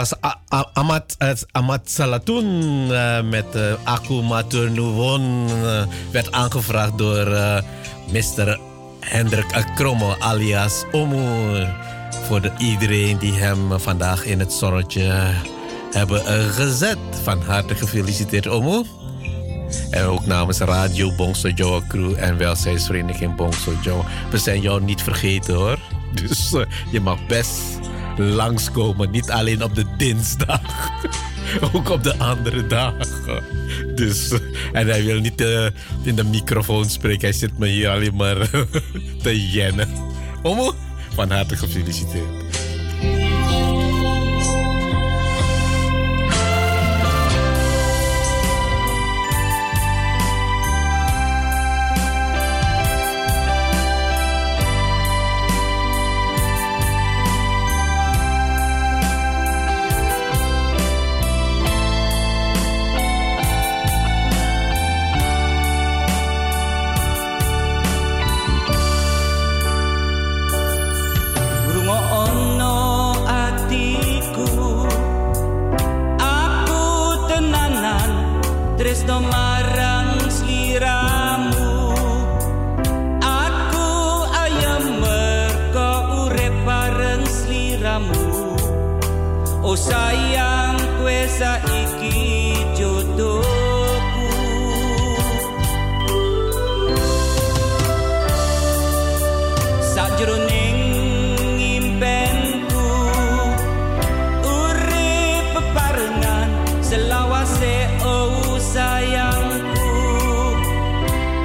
was Amat, Amat Salatoun eh, met eh, Aku Matur eh, werd aangevraagd door Mr. Hendrik Akromo alias Omo. Voor de, iedereen die hem vandaag in het zonnetje hebben gezet. Van harte gefeliciteerd, Omo. En ook namens Radio Bongso Joa Crew en welzijnsvereniging Bongso Joa. We zijn jou niet vergeten hoor. Dus je mag best langskomen. Niet alleen op de dinsdag. ook op de andere dagen. Dus, en hij wil niet eh, in de microfoon spreken. Hij zit me hier alleen maar te jennen. Omo, van harte gefeliciteerd. Saiki jodohku. Sajroning impenku Urip bebarengan selawase oh sayangku.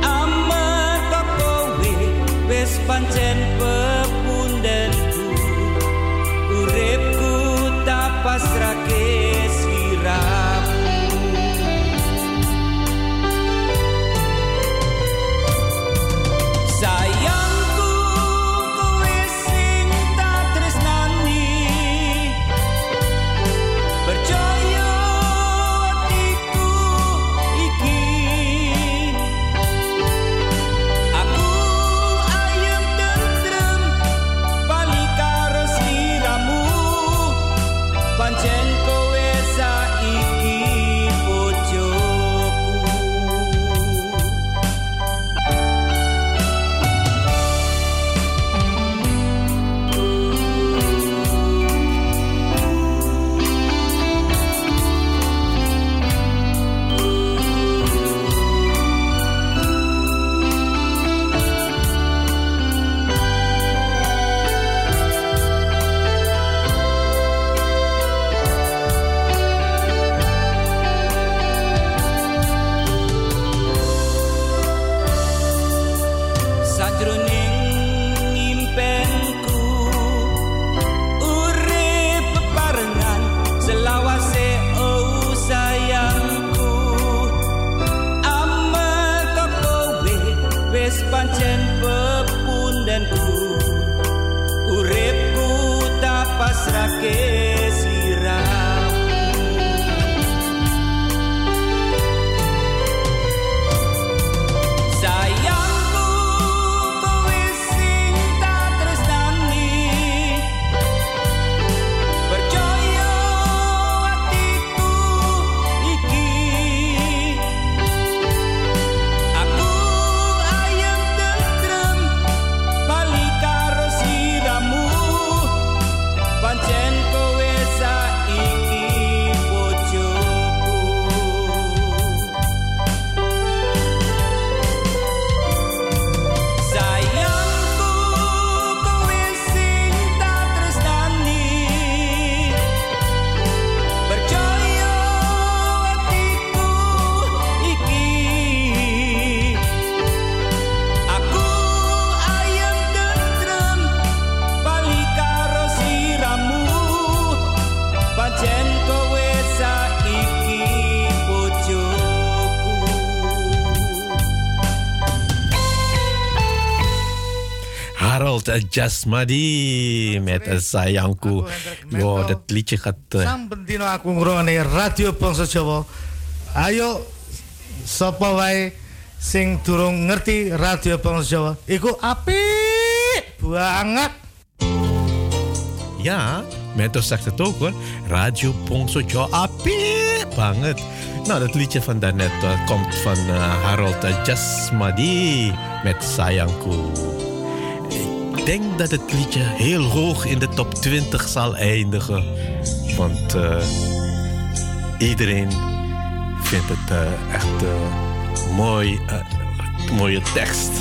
Amarga kowe wis pancen Jasmadi met een Sayangku. Yo, dat liedje gaat... eh, Sampun dino aku ngrungokne Radio Bangsa Jawa. Ayo sapa wae sing durung ngerti Radio Bangsa Jawa iku apik banget. Ja, Mentor zegt het ook hoor. Radio Pongso Jo Api banget. Nou, dat liedje van daarnet eh, komt van eh, Harold Jasmadi met Sayangku. Ik denk dat het liedje heel hoog in de top 20 zal eindigen. Want eh, iedereen vindt het eh, echt eh, mooi, mooie tekst.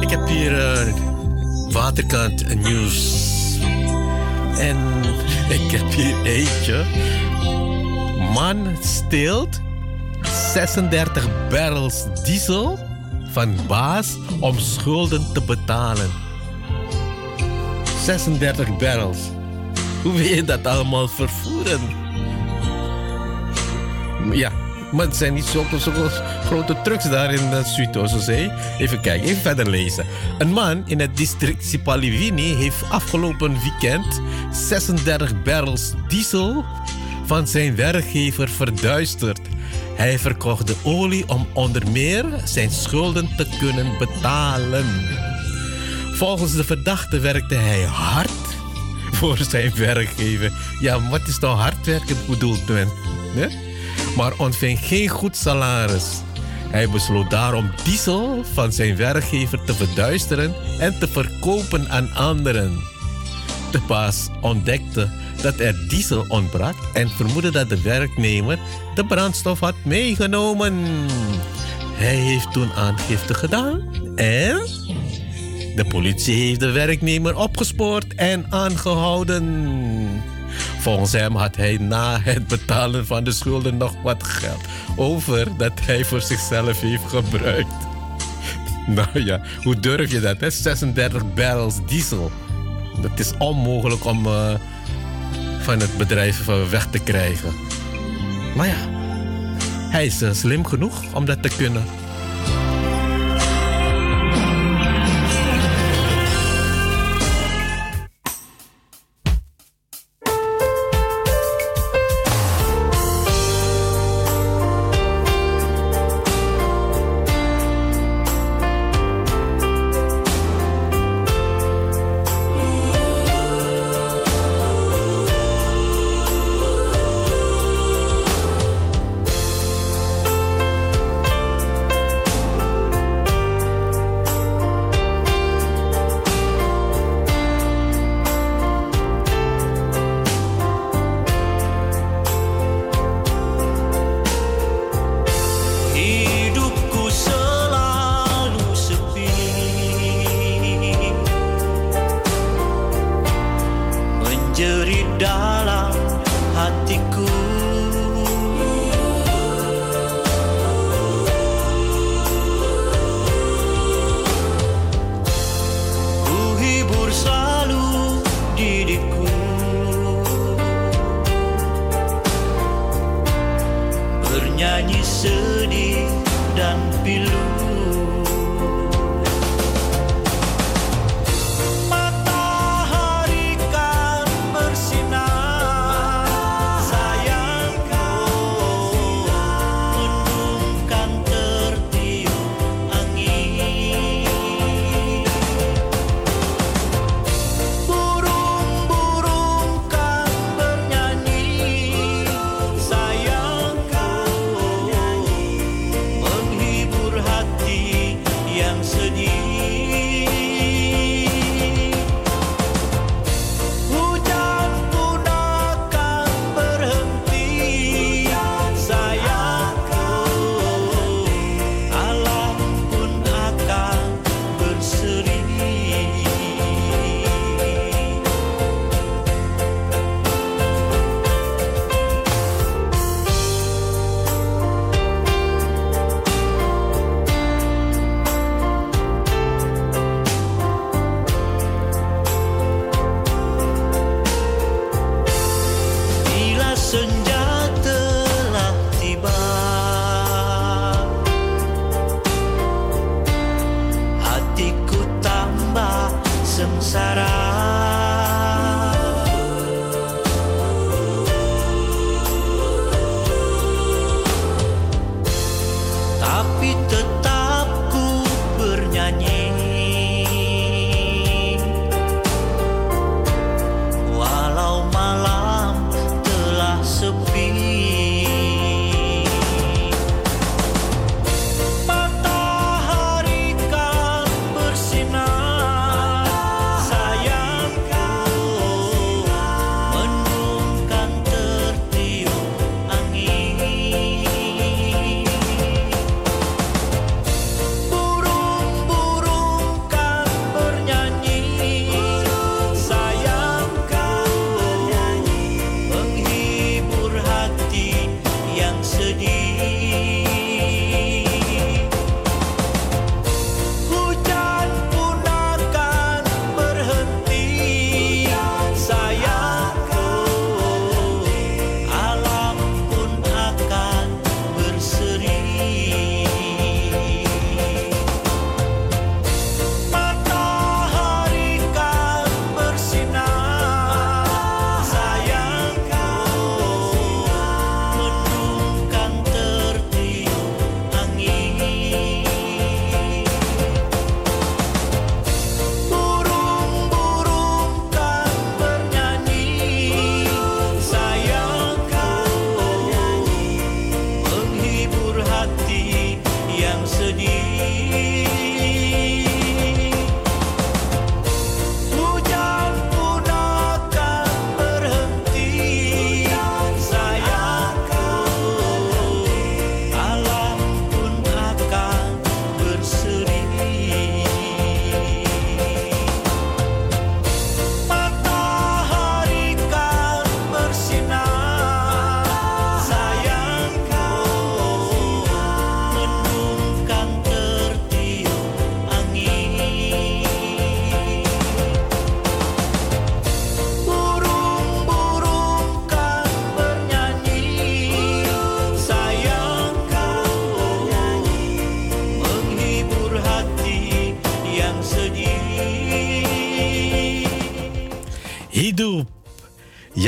Ik heb hier Waterkant nieuws. En ik heb hier eentje. Man steelt 36 barrels diesel van baas om schulden te betalen. 36 barrels. Hoe wil je dat allemaal vervoeren? Ja, maar het zijn niet zulke grote trucks daar in de Zuidoosterzee. Even kijken, even verder lezen. Een man in het district Sipaliwini heeft afgelopen weekend 36 barrels diesel van zijn werkgever verduisterd. Hij verkocht de olie om onder meer zijn schulden te kunnen betalen. Volgens de verdachte werkte hij hard voor zijn werkgever. Ja, wat is nou hard werken bedoeld men? hè? Maar ontving geen goed salaris. Hij besloot daarom diesel van zijn werkgever te verduisteren en te verkopen aan anderen. De baas ontdekte dat er diesel ontbrak en vermoedde dat de werknemer de brandstof had meegenomen. Hij heeft toen aangifte gedaan en de politie heeft de werknemer opgespoord en aangehouden. Volgens hem had hij na het betalen van de schulden nog wat geld over dat hij voor zichzelf heeft gebruikt. Nou ja, hoe durf je dat? Hè? 36 barrels diesel. Dat is onmogelijk om eh, van het bedrijf weg te krijgen. Maar ja, hij is eh, slim genoeg om dat te kunnen.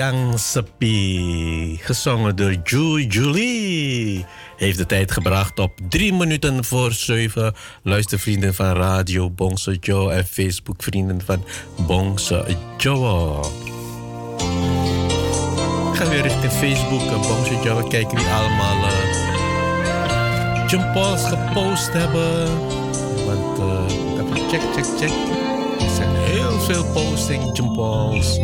Yang gezongen door Ju Julie, heeft de tijd gebracht op drie minuten voor zeven. Luistervrienden van Radio Bongse Joe en Facebookvrienden van Bongse Joe. Ik ga weer richting Facebook en Bongse Joe kijken wie allemaal uh, gepost hebben. Want uh, even check, check, check. Er zijn heel veel posting balls.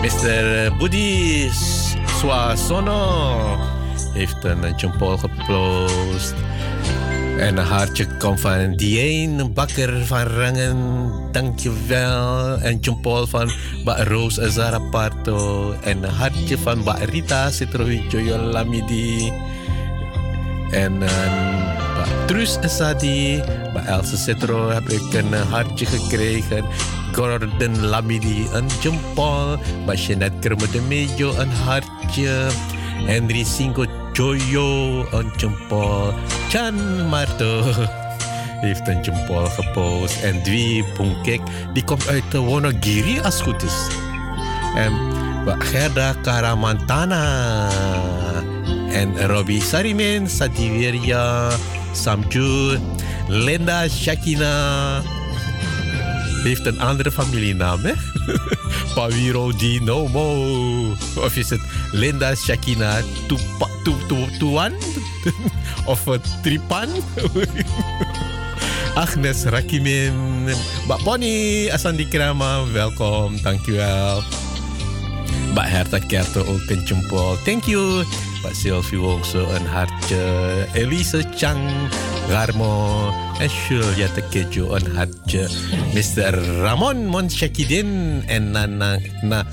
Mr. Budis Swasono heeft een jumpol gepost. En een hartje komt van Dien Bakker van Rangen. Dankjewel. En jumpol van Ba Roos Zaraparto. En een hartje van Ba Rita Citrohidjo Lamidi. En een Ba Trus Esadi. Ba Elsa Citro heb ik een hartje gekregen. Gordon Lamidi een jumpol. Basjenet Kermode Mejo een hartje. Henry Singo Joyo een jumpol. Chan Marto heeft een jumpol gepost. En Dwi Punkek, die komt uit de Wonogiri als goed is. En Gerda Karamantana. En Robbie Sarimin, Sadiveria, Samjur, Linda Shakina heeft een andere familienaam, hè? Pawiro Di Nomo. Of is het Linda Shakina Tupa, tu, tu, Tuan? of Tripan? Agnes Rakimin. Mbak Pony, Asandi Krama, welkom, dankjewel. Mbak Herta Kerto ook een thank you. Mbak Sylvie Wongso een hartje. Elise Chang, Garmo en Julia Tekejo een hartje. Mr. Ramon Monshakidin en Nana na